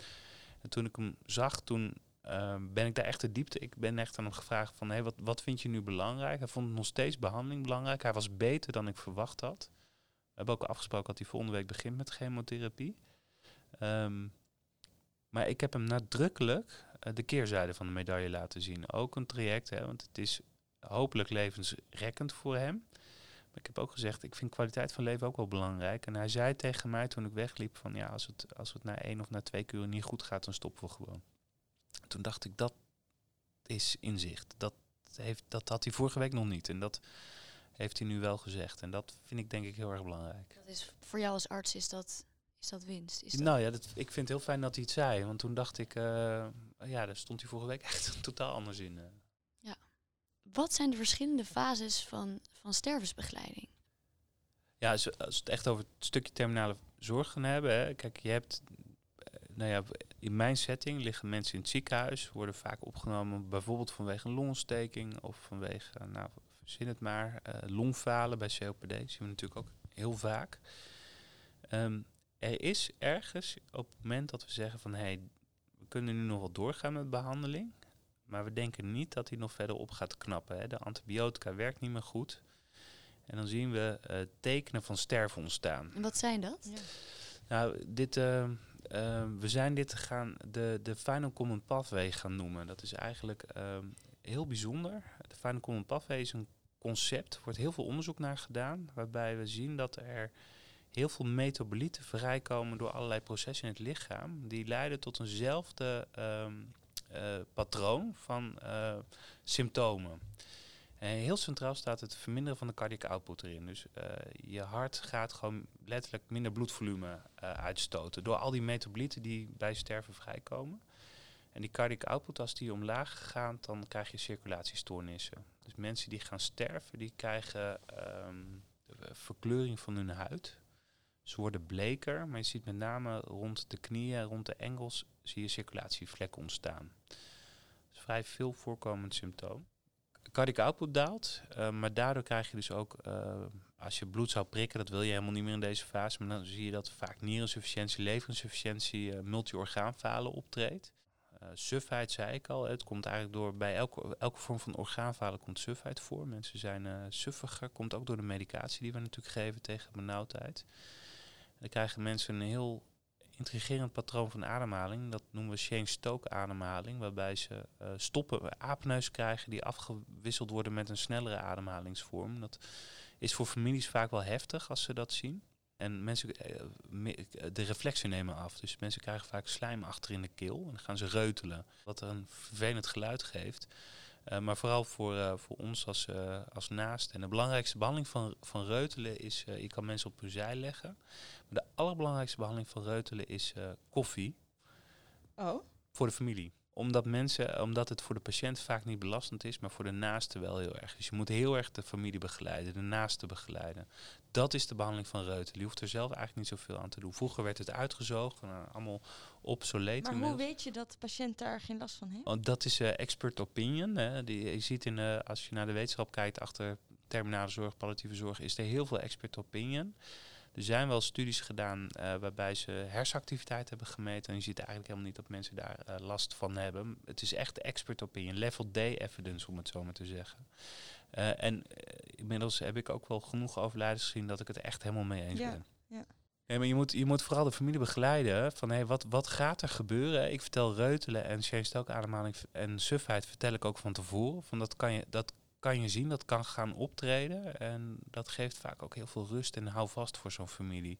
En toen ik hem zag, toen uh, ben ik daar echt de diepte. Ik ben echt aan hem gevraagd van, hey, wat, wat vind je nu belangrijk? Hij vond nog steeds behandeling belangrijk. Hij was beter dan ik verwacht had. We hebben ook afgesproken dat hij volgende week begint met chemotherapie. Um, maar ik heb hem nadrukkelijk de keerzijde van de medaille laten zien. Ook een traject, hè, want het is hopelijk levensrekkend voor hem. Maar ik heb ook gezegd, ik vind kwaliteit van leven ook wel belangrijk. En hij zei tegen mij toen ik wegliep van ja, als het, als het na één of na twee uur niet goed gaat, dan stoppen we gewoon. Toen dacht ik, dat is inzicht. Dat, heeft, dat had hij vorige week nog niet. En dat heeft hij nu wel gezegd. En dat vind ik denk ik heel erg belangrijk. Dat is, voor jou als arts is dat, is dat winst? Is dat nou ja, dat, ik vind het heel fijn dat hij het zei. Want toen dacht ik, uh, ja, daar stond hij vorige week echt totaal anders in. Uh. Ja. Wat zijn de verschillende fases van, van stervensbegeleiding? Ja, als, we het echt over het stukje terminale zorg gaan hebben. Hè. Kijk, je hebt, nou ja, in mijn setting liggen mensen in het ziekenhuis, worden vaak opgenomen bijvoorbeeld vanwege een longontsteking of vanwege, nou, verzin het maar, uh, longfalen bij COPD. Dat zien we natuurlijk ook heel vaak. Um, er is ergens op het moment dat we zeggen van hé, hey, we kunnen nu nog wel doorgaan met behandeling, maar we denken niet dat hij nog verder op gaat knappen. Hè. De antibiotica werkt niet meer goed. En dan zien we uh, tekenen van sterven ontstaan. En wat zijn dat? Ja. Nou, dit, uh, uh, we zijn dit gaan de, de Final Common Pathway gaan noemen. Dat is eigenlijk heel bijzonder. De Final Common Pathway is een concept, er wordt heel veel onderzoek naar gedaan, waarbij we zien dat er heel veel metabolieten vrijkomen door allerlei processen in het lichaam. Die leiden tot eenzelfde um, uh, patroon van uh, symptomen. En heel centraal staat het verminderen van de cardiac output erin. Dus uh, je hart gaat gewoon letterlijk minder bloedvolume uitstoten. Door al die metabolieten die bij sterven vrijkomen. En die cardiac output, als die omlaag gaat, dan krijg je circulatiestoornissen. Dus mensen die gaan sterven, die krijgen um, verkleuring van hun huid. Ze worden bleker, maar je ziet met name rond de knieën, rond de enkels, zie je circulatievlekken ontstaan. Dat is vrij veel voorkomend symptoom. Cardiac output daalt, uh, maar daardoor krijg je dus ook, uh, als je bloed zou prikken, dat wil je helemaal niet meer in deze fase, maar dan zie je dat vaak nierinsufficiëntie, leverinsufficiëntie, uh, multi-orgaanfalen optreedt. sufheid zei ik al, het komt eigenlijk door, bij elke, elke vorm van orgaanfalen komt sufheid voor. Mensen zijn suffiger, komt ook door de medicatie die we natuurlijk geven tegen benauwdheid. Dan krijgen mensen een heel intrigerend patroon van ademhaling. Dat noemen we Shane-Stoke ademhaling, waarbij ze uh, stoppen, apneus krijgen die afgewisseld worden met een snellere ademhalingsvorm. Dat is voor families vaak wel heftig als ze dat zien. En mensen, uh, de reflexen nemen af. Dus mensen krijgen vaak slijm achter in de keel en dan gaan ze reutelen. Wat een vervelend geluid geeft. Uh, maar vooral voor, uh, voor ons als, uh, als naast. En de belangrijkste behandeling van, van reutelen is, je kan mensen op hun zij leggen. Maar de allerbelangrijkste behandeling van reutelen is koffie. Oh. Voor de familie omdat mensen, omdat het voor de patiënt vaak niet belastend is, maar voor de naaste wel heel erg. Dus je moet heel erg de familie begeleiden, de naaste begeleiden. Dat is de behandeling van reutelen. Je hoeft er zelf eigenlijk niet zoveel aan te doen. Vroeger werd het uitgezogen, nou, allemaal obsoleet. Maar hoe weet je dat de patiënt daar geen last van heeft? Want dat is uh, expert opinion. Hè. Die, je ziet in, uh, als je naar de wetenschap kijkt achter terminale zorg, palliatieve zorg, is er heel veel expert opinion. Er zijn wel studies gedaan uh, waarbij ze hersenactiviteit hebben gemeten. En je ziet eigenlijk helemaal niet dat mensen daar uh, last van hebben. Het is echt expert opinion, level D evidence om het zo maar te zeggen. Uh, en inmiddels heb ik ook wel genoeg overlijdens gezien dat ik het echt helemaal mee eens ja, ben. Ja. Nee, maar je moet, je moet vooral de familie begeleiden van hey, wat, wat gaat er gebeuren? Ik vertel reutelen en ook ademhaling en sufheid vertel ik ook van tevoren. Van dat, kan je, dat kan je zien, dat kan gaan optreden. En dat geeft vaak ook heel veel rust en hou vast voor zo'n familie.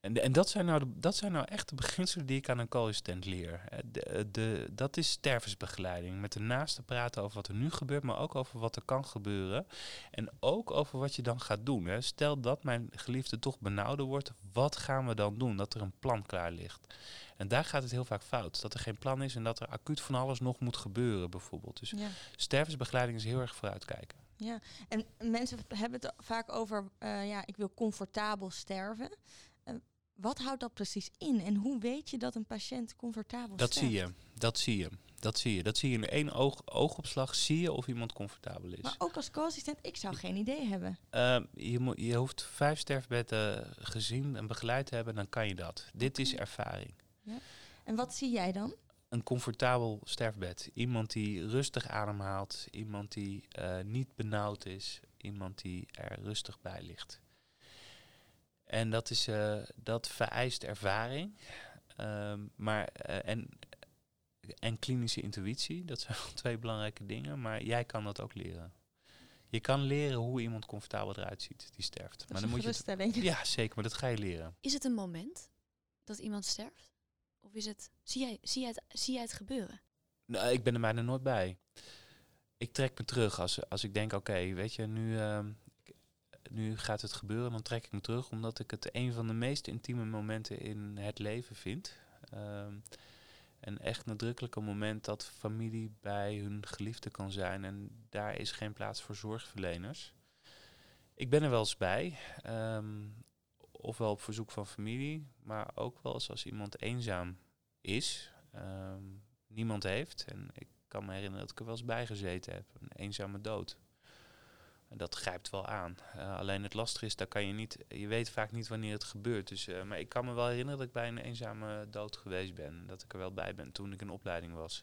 En, en dat, zijn nou de, dat zijn nou echt de beginselen die ik aan een co-assistent leer. De, de, dat is stervensbegeleiding. Met de naaste praten over wat er nu gebeurt, maar ook over wat er kan gebeuren. En ook over wat je dan gaat doen. Hè. Stel dat mijn geliefde toch benauwder wordt, wat gaan we dan doen? Dat er een plan klaar ligt. En daar gaat het heel vaak fout. Dat er geen plan is en dat er acuut van alles nog moet gebeuren, bijvoorbeeld. Dus stervensbegeleiding is heel erg vooruitkijken. Ja, en mensen hebben het vaak over, uh, ja, ik wil comfortabel sterven. Wat houdt dat precies in en hoe weet je dat een patiënt comfortabel dat zie je, dat zie je. Dat zie je. Dat zie je in één oog, oogopslag. Zie je of iemand comfortabel is. Maar ook als co-assistent, ik zou geen idee hebben. Uh, je, je hoeft vijf sterfbedden gezien en begeleid te hebben, dan kan je dat. Dit is ervaring. Ja. En wat zie jij dan? Een comfortabel sterfbed. Iemand die rustig ademhaalt. Iemand die uh, niet benauwd is. Iemand die er rustig bij ligt. En dat, is, uh, dat vereist ervaring. Um, maar, uh, en, en klinische intuïtie, dat zijn twee belangrijke dingen. Maar jij kan dat ook leren. Je kan leren hoe iemand comfortabel eruit ziet die sterft. Dat maar dan moet je het, Ja, zeker, maar dat ga je leren. Is het een moment dat iemand sterft? Of is het, zie, jij, zie, jij het, zie jij het gebeuren? Nou, ik ben er bijna nooit bij. Ik trek me terug als, als ik denk, oké, weet je, nu, uh, nu gaat het gebeuren, dan trek ik me terug, omdat ik het een van de meest intieme momenten in het leven vind. Um, een echt nadrukkelijke moment dat familie bij hun geliefde kan zijn en daar is geen plaats voor zorgverleners. Ik ben er wel eens bij, um, ofwel op verzoek van familie, maar ook wel eens als iemand eenzaam is, um, niemand heeft. En ik kan me herinneren dat ik er wel eens bij gezeten heb, een eenzame dood. Dat grijpt wel aan. Uh, alleen het lastige is, daar kan je niet, je weet vaak niet wanneer het gebeurt. Dus, uh, maar ik kan me wel herinneren dat ik bij een eenzame dood geweest ben. Dat ik er wel bij ben toen ik in opleiding was.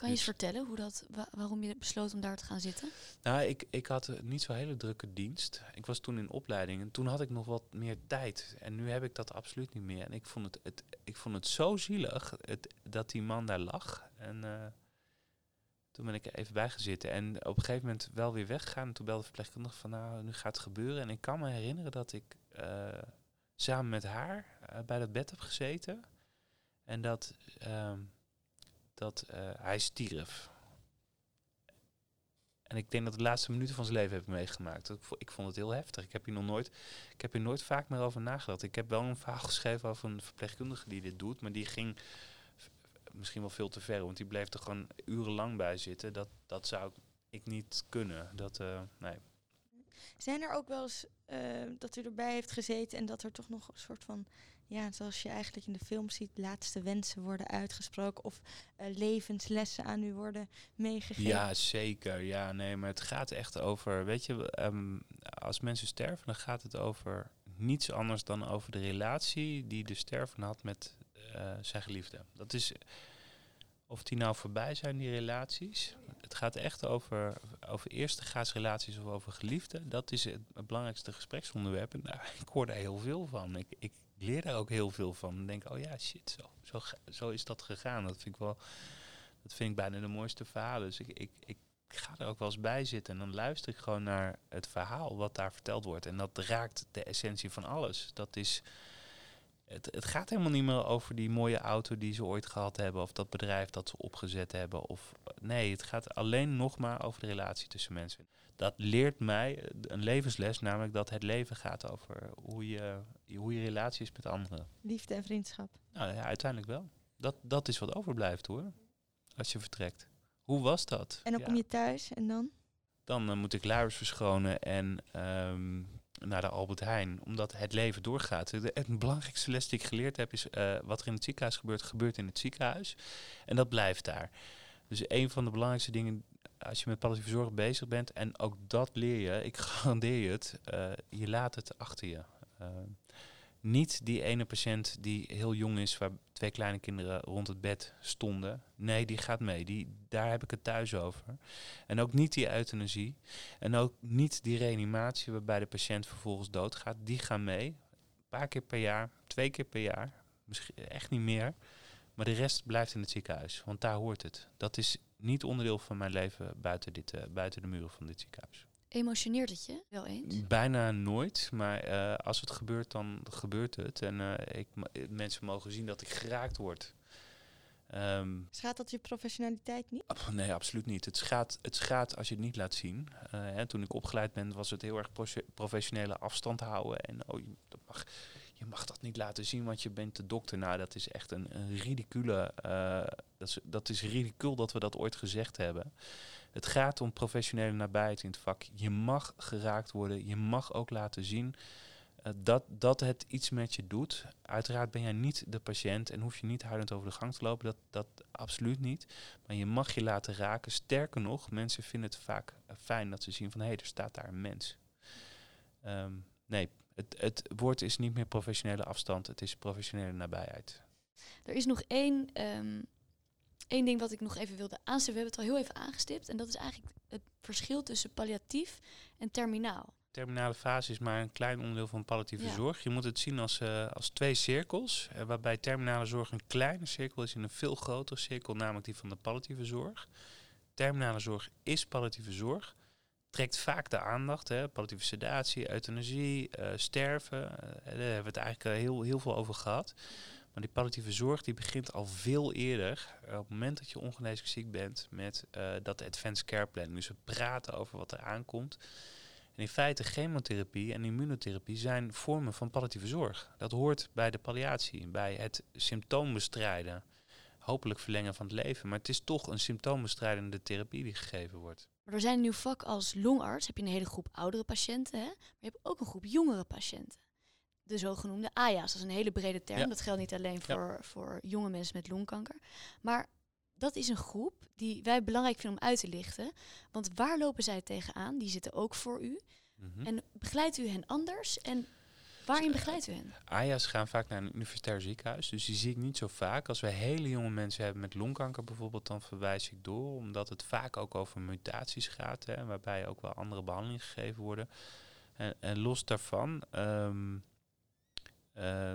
Kan je eens dus- vertellen hoe dat, wa waarom je besloot om daar te gaan zitten? Nou, ik, ik had niet zo'n hele drukke dienst. Ik was toen in opleiding en toen had ik nog wat meer tijd. En nu heb ik dat absoluut niet meer. En ik vond het, het, ik vond het zo zielig het, dat die man daar lag. En uh, toen ben ik er even bij gezeten en op een gegeven moment wel weer weggegaan. En toen belde de verpleegkundige van nou, nu gaat het gebeuren. En ik kan me herinneren dat ik uh, samen met haar uh, bij dat bed heb gezeten. En dat, uh, dat uh, hij stierf. En ik denk dat de laatste minuten van zijn leven heb meegemaakt. Ik vond het heel heftig. Ik heb hier nog nooit, ik heb hier nooit vaak meer over nagedacht. Ik heb wel een verhaal geschreven over een verpleegkundige die dit doet, maar die ging misschien wel veel te ver. Want die bleef er gewoon urenlang bij zitten. Dat, dat zou ik niet kunnen. Dat, uh, nee. Zijn er ook wel eens uh, dat u erbij heeft gezeten en dat er toch nog een soort van, ja, zoals je eigenlijk in de film ziet, laatste wensen worden uitgesproken of uh, levenslessen aan u worden meegegeven? Ja, zeker. Ja, nee, maar het gaat echt over, weet je, um, als mensen sterven, dan gaat het over niets anders dan over de relatie die de sterven had met uh, zijn geliefde. Dat is, of die nou voorbij zijn, die relaties. Het gaat echt over, over eerste relaties of over geliefden. Dat is het, belangrijkste gespreksonderwerp. En daar, ik hoor daar heel veel van. Ik, ik leer daar ook heel veel van. En denk, oh ja, shit, zo, zo, zo is dat gegaan. Dat vind ik wel, dat vind ik bijna de mooiste verhalen. Dus ik, ik, ik ga er ook wel eens bij zitten. En dan luister ik gewoon naar het verhaal wat daar verteld wordt. En dat raakt de essentie van alles. Dat is het, het, gaat helemaal niet meer over die mooie auto die ze ooit gehad hebben, of dat bedrijf dat ze opgezet hebben. Of, nee, het gaat alleen nog maar over de relatie tussen mensen. Dat leert mij een levensles, namelijk dat het leven gaat over hoe je, hoe je relatie is met anderen. Liefde en vriendschap. Nou ja, uiteindelijk wel. Dat, dat is wat overblijft hoor, als je vertrekt. Hoe was dat? En dan kom je thuis en dan? Dan uh, moet ik luiers verschonen en um, naar de Albert Heijn, omdat het leven doorgaat. Het belangrijkste les die ik geleerd heb is, uh, wat er in het ziekenhuis gebeurt, gebeurt in het ziekenhuis. En dat blijft daar. Dus een van de belangrijkste dingen als je met palliatieve zorg bezig bent, en ook dat leer je, ik garandeer je het, uh, je laat het achter je. Uh, niet die ene patiënt die heel jong is, waar twee kleine kinderen rond het bed stonden. Nee, die gaat mee. Die, daar heb ik het thuis over. En ook niet die euthanasie. En ook niet die reanimatie waarbij de patiënt vervolgens doodgaat. Die gaan mee. paar keer per jaar, twee keer per jaar, misschien echt niet meer. Maar de rest blijft in het ziekenhuis, want daar hoort het. Dat is niet onderdeel van mijn leven buiten, dit, uh, buiten de muren van dit ziekenhuis. Emotioneert het je wel eens? Bijna nooit, maar uh, als het gebeurt, dan gebeurt het. En uh, ik, mensen mogen zien dat ik geraakt word. Um, schaadt dat je professionaliteit niet? Nee, absoluut niet. Het schaadt, het schaadt als je het niet laat zien. Uh, hè, toen ik opgeleid ben, was het heel erg professionele afstand houden. En oh, je, dat mag, je mag dat niet laten zien, want je bent de dokter. Nou, dat is echt een, een ridicule... Uh, dat, is, dat is ridicul dat we dat ooit gezegd hebben. Het gaat om professionele nabijheid in het vak. Je mag geraakt worden. Je mag ook laten zien uh, dat, dat het iets met je doet. Uiteraard ben jij niet de patiënt en hoef je niet huilend over de gang te lopen. Dat, dat absoluut niet. Maar je mag je laten raken. Sterker nog, mensen vinden het vaak uh, fijn dat ze zien van hé, hey, er staat daar een mens. Um, nee, het, het woord is niet meer professionele afstand, het is professionele nabijheid. Er is nog één, um, één ding wat ik nog even wilde aanstippen. We hebben het al heel even aangestipt. En dat is eigenlijk het verschil tussen palliatief en terminaal terminale fase is maar een klein onderdeel van palliatieve ja. zorg. Je moet het zien als, uh, als twee cirkels, uh, waarbij terminale zorg een kleine cirkel is in een veel grotere cirkel, namelijk die van de palliatieve zorg. Terminale zorg is palliatieve zorg, trekt vaak de aandacht, hè, palliatieve sedatie, euthanasie, uh, sterven, daar hebben we het eigenlijk heel, heel veel over gehad. Maar die palliatieve zorg die begint al veel eerder, op het moment dat je ongeneeslijk ziek bent, met dat advanced care plan. Dus we praten over wat er aankomt. En in feite chemotherapie en immunotherapie zijn vormen van palliatieve zorg. Dat hoort bij de palliatie, bij het symptoom bestrijden. Hopelijk verlengen van het leven. Maar het is toch een symptoombestrijdende therapie die gegeven wordt. Maar er zijn nieuw vak als longarts. Heb je een hele groep oudere patiënten. Hè? Maar je hebt ook een groep jongere patiënten. De zogenoemde AJA's. Dat is een hele brede term. Dat geldt niet alleen voor, ja. voor jonge mensen met longkanker. Maar dat is een groep die wij belangrijk vinden om uit te lichten. Want waar lopen zij tegenaan? Die zitten ook voor u. Mm -hmm. En begeleidt u hen anders? En waarin begeleidt u hen? AJA's gaan vaak naar een universitair ziekenhuis. Dus die zie ik niet zo vaak. Als we hele jonge mensen hebben met longkanker bijvoorbeeld, dan verwijs ik door. Omdat het vaak ook over mutaties gaat. Hè, waarbij ook wel andere behandelingen gegeven worden. En, en los daarvan. Um, uh,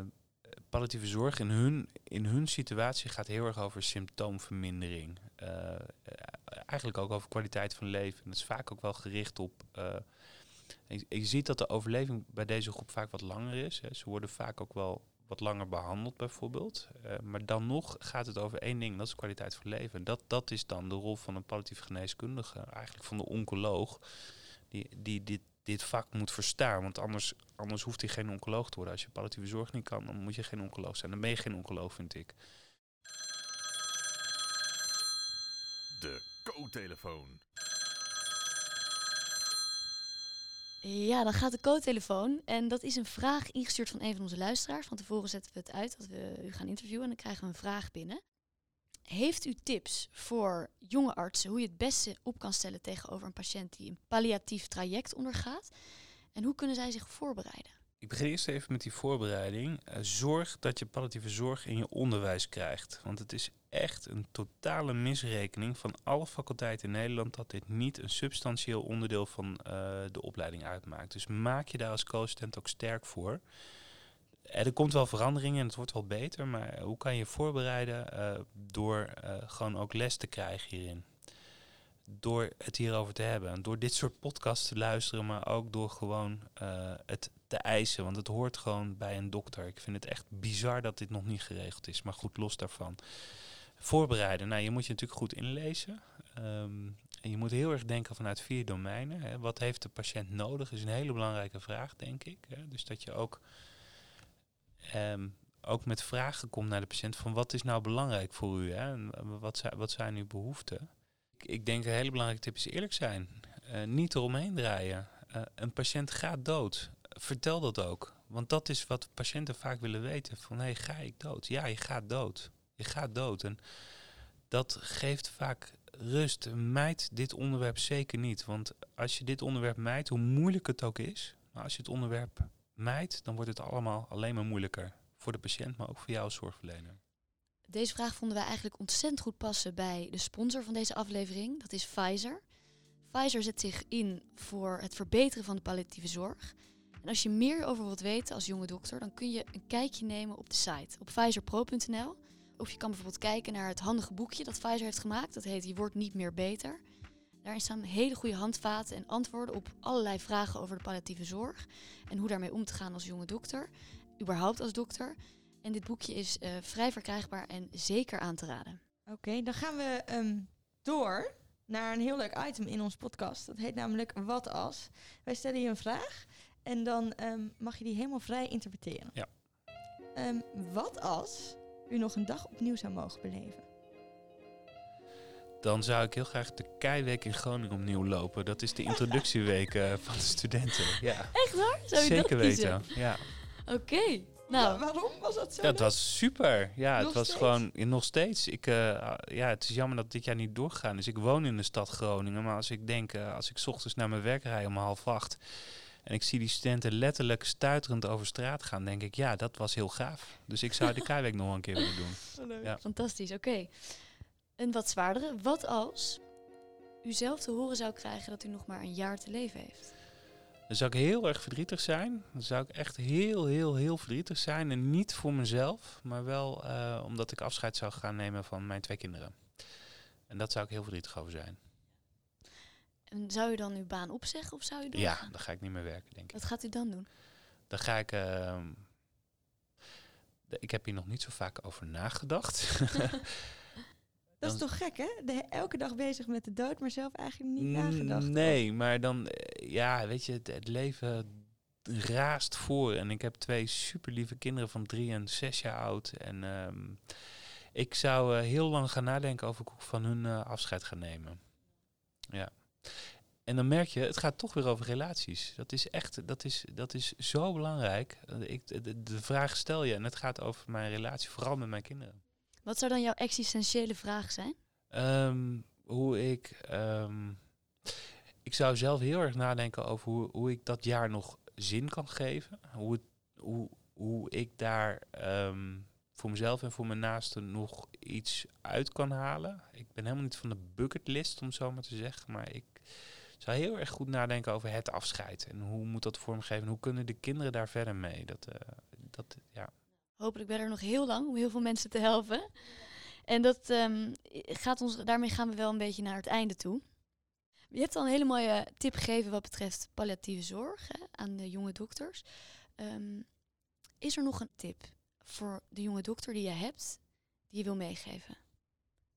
palliatieve zorg in hun, in hun situatie gaat heel erg over symptoomvermindering. Uh, eigenlijk ook over kwaliteit van leven. En dat is vaak ook wel gericht op. Uh, je, ziet dat de overleving bij deze groep vaak wat langer is. Hè. Ze worden vaak ook wel wat langer behandeld, bijvoorbeeld. Maar dan nog gaat het over één ding, dat is kwaliteit van leven. En dat, dat is dan de rol van een palliatief geneeskundige, eigenlijk van de oncoloog, die, die dit dit vak moet verstaan. Want anders, anders hoeft hij geen oncoloog te worden. Als je palliatieve zorg niet kan, dan moet je geen oncoloog zijn. Dan ben je geen oncoloog, vind ik. De co-telefoon. Ja, dan gaat de co-telefoon. En dat is een vraag ingestuurd van een van onze luisteraars. Van tevoren zetten we het uit dat we u gaan interviewen. En dan krijgen we een vraag binnen. Heeft u tips voor jonge artsen hoe je het beste op kan stellen tegenover een patiënt die een palliatief traject ondergaat? En hoe kunnen zij zich voorbereiden? Ik begin eerst even met die voorbereiding. Uh, zorg dat je palliatieve zorg in je onderwijs krijgt. Want het is echt een totale misrekening van alle faculteiten in Nederland dat dit niet een substantieel onderdeel van uh, de opleiding uitmaakt. Dus maak je daar als co-assistent ook sterk voor er komt wel verandering en het wordt wel beter, maar hoe kan je voorbereiden uh, door uh, gewoon ook les te krijgen hierin? Door het hierover te hebben, door dit soort podcasts te luisteren, maar ook door gewoon het te eisen, want het hoort gewoon bij een dokter. Ik vind het echt bizar dat dit nog niet geregeld is, maar goed, los daarvan. Voorbereiden, nou je moet je natuurlijk goed inlezen. Um, en je moet heel erg denken vanuit vier domeinen. Hè. Wat heeft de patiënt nodig, is een hele belangrijke vraag, denk ik. Hè. Dus dat je ook um, ook met vragen komt naar de patiënt van wat is nou belangrijk voor u? Hè? En wat, zijn, wat zijn uw behoeften? Ik, ik denk een hele belangrijke tip is eerlijk zijn. Uh, niet eromheen draaien. Uh, een patiënt gaat dood. Vertel dat ook. Want dat is wat patiënten vaak willen weten. Van hé, hey, ga ik dood? Ja, je gaat dood. Je gaat dood. En dat geeft vaak rust. Mijt dit onderwerp zeker niet. Want als je dit onderwerp mijt, hoe moeilijk het ook is, maar als je het onderwerp mijt, dan wordt het allemaal alleen maar moeilijker. Voor de patiënt, maar ook voor jou als zorgverlener. Deze vraag vonden wij eigenlijk ontzettend goed passen bij de sponsor van deze aflevering. Dat is Pfizer. Pfizer zet zich in voor het verbeteren van de palliatieve zorg. En als je meer over wilt weten als jonge dokter, dan kun je een kijkje nemen op de site op pfizerpro.nl. Of je kan bijvoorbeeld kijken naar het handige boekje dat Pfizer heeft gemaakt. Dat heet Je wordt niet meer beter. Daarin staan hele goede handvaten en antwoorden op allerlei vragen over de palliatieve zorg. En hoe daarmee om te gaan als jonge dokter. Überhaupt als dokter. En dit boekje is eh, vrij verkrijgbaar en zeker aan te raden. Oké, dan gaan we ehm, door naar een heel leuk item in ons podcast. Dat heet namelijk Wat als. Wij stellen je een vraag en dan ehm, mag je die helemaal vrij interpreteren. Ja. Ehm, wat als u nog een dag opnieuw zou mogen beleven? Dan zou ik heel graag de Keiweek in Groningen opnieuw lopen. Dat is de introductieweek eh, van de studenten. Ja, Echt waar? Zou je dat zeker kiezen? weten. Ja. Oké. Nou, Wa- waarom was dat zo? Ja, het was super. Ja, Nog het was steeds? gewoon ja, nog steeds. Ik, eh, ja, het is jammer dat dit jaar niet doorgegaan is. Ik woon in de stad Groningen, maar als ik denk, eh, als ik 's ochtends naar mijn werk rij om half acht en ik zie die studenten letterlijk stuiterend over straat gaan, denk ik, ja, dat was heel gaaf. Dus ik zou de Keiweek nog wel een keer willen doen. Ja. fantastisch. Oké. Een wat zwaardere. Wat als u zelf te horen zou krijgen dat u nog maar een jaar te leven heeft? Dan zou ik heel erg verdrietig zijn. Dan zou ik echt heel, heel, heel verdrietig zijn. En niet voor mezelf, maar wel eh, omdat ik afscheid zou gaan nemen van mijn twee kinderen. En dat zou ik heel verdrietig over zijn. En zou u dan uw baan opzeggen of zou u doorgaan? Ja, dan ga ik niet meer werken, denk ik. Wat gaat u dan doen? Dan ga ik. ehm, ik heb hier nog niet zo vaak over nagedacht. Dat is toch gek, hè? De, elke dag bezig met de dood, maar zelf eigenlijk niet Mm, nagedacht. Nee, maar dan, eh, ja, weet je, het, het leven raast voor. En ik heb twee super lieve kinderen van drie en zes jaar oud. En ehm, ik zou eh, heel lang gaan nadenken over hoe ik van hun eh, afscheid ga nemen. Ja. En dan merk je, het gaat toch weer over relaties. Dat is echt, dat is, dat is zo belangrijk. Ik, de, de vraag stel je en het gaat over mijn relatie, vooral met mijn kinderen. Wat zou dan jouw existentiële vraag zijn? Ehm, hoe ik. ehm, ik zou zelf heel erg nadenken over hoe, hoe ik dat jaar nog zin kan geven. Hoe, hoe, hoe ik daar ehm, voor mezelf en voor mijn naasten nog iets uit kan halen. Ik ben helemaal niet van de bucketlist, om zo maar te zeggen. Maar ik zou heel erg goed nadenken over het afscheid. En hoe moet dat vormgeven? En hoe kunnen de kinderen daar verder mee? Dat, eh, dat, ja. Hopelijk ben er nog heel lang om heel veel mensen te helpen. En dat, ehm, gaat ons, daarmee gaan we wel een beetje naar het einde toe. Je hebt al een hele mooie tip gegeven wat betreft palliatieve zorg hè, aan de jonge dokters. Ehm, is er nog een tip voor de jonge dokter die je hebt, die je wil meegeven?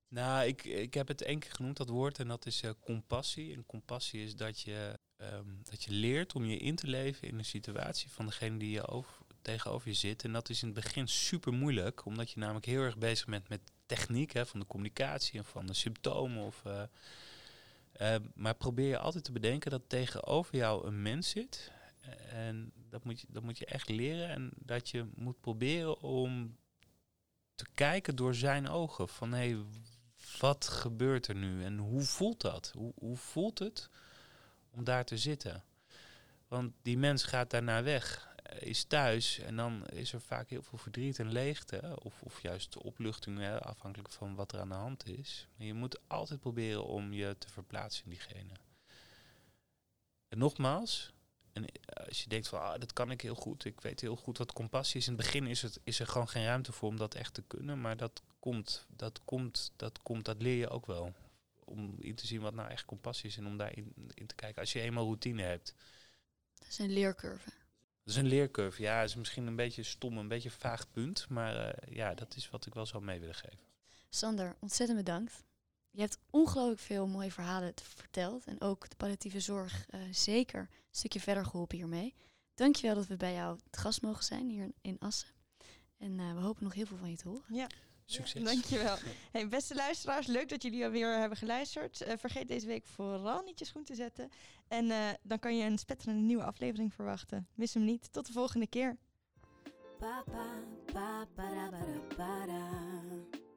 Nou, ik, ik heb het één keer genoemd, dat woord, en dat is eh, compassie. En compassie is dat je, ehm, dat je leert om je in te leven in de situatie van degene die je over, tegenover je zit. En dat is in het begin super moeilijk, omdat je namelijk heel erg bezig bent met techniek hè, van de communicatie en van de symptomen. Of, eh, eh, maar probeer je altijd te bedenken dat tegenover jou een mens zit. En dat moet, je, dat moet je echt leren. En dat je moet proberen om te kijken door zijn ogen. Van hé, hey, wat gebeurt er nu en hoe voelt dat? Hoe, hoe voelt het om daar te zitten? Want die mens gaat daarna weg, eh, is thuis en dan is er vaak heel veel verdriet en leegte. Of, of juist opluchting, hè, afhankelijk van wat er aan de hand is. Je moet altijd proberen om je te verplaatsen in diegene. En nogmaals, en eh, als je denkt van ah, dat kan ik heel goed, ik weet heel goed wat compassie is. In het begin is, het, is er gewoon geen ruimte voor om dat echt te kunnen, maar dat komt, dat komt, dat komt, dat leer je ook wel. Om in te zien wat nou echt compassie is en om daarin in te kijken. Als je eenmaal routine hebt. Dat is een leercurve. Dat is een leercurve. Ja, is misschien een beetje stom, een beetje vaag punt. Maar eh, ja, dat is wat ik wel zou mee willen geven. Sander, ontzettend bedankt. Je hebt ongelooflijk veel mooie verhalen te- verteld. En ook de palliatieve zorg eh, zeker een stukje verder geholpen hiermee. Dankjewel dat we bij jou het gast mogen zijn hier in Assen. En eh, we hopen nog heel veel van je te horen. Ja, Succes. dankjewel. Hey, beste luisteraars, leuk dat jullie alweer hebben geluisterd. Eh, vergeet deze week vooral niet je schoen te zetten. En eh, dan kan je een spetterende nieuwe aflevering verwachten. Mis hem niet. Tot de volgende keer. Pa, pa, pa, para, para, para.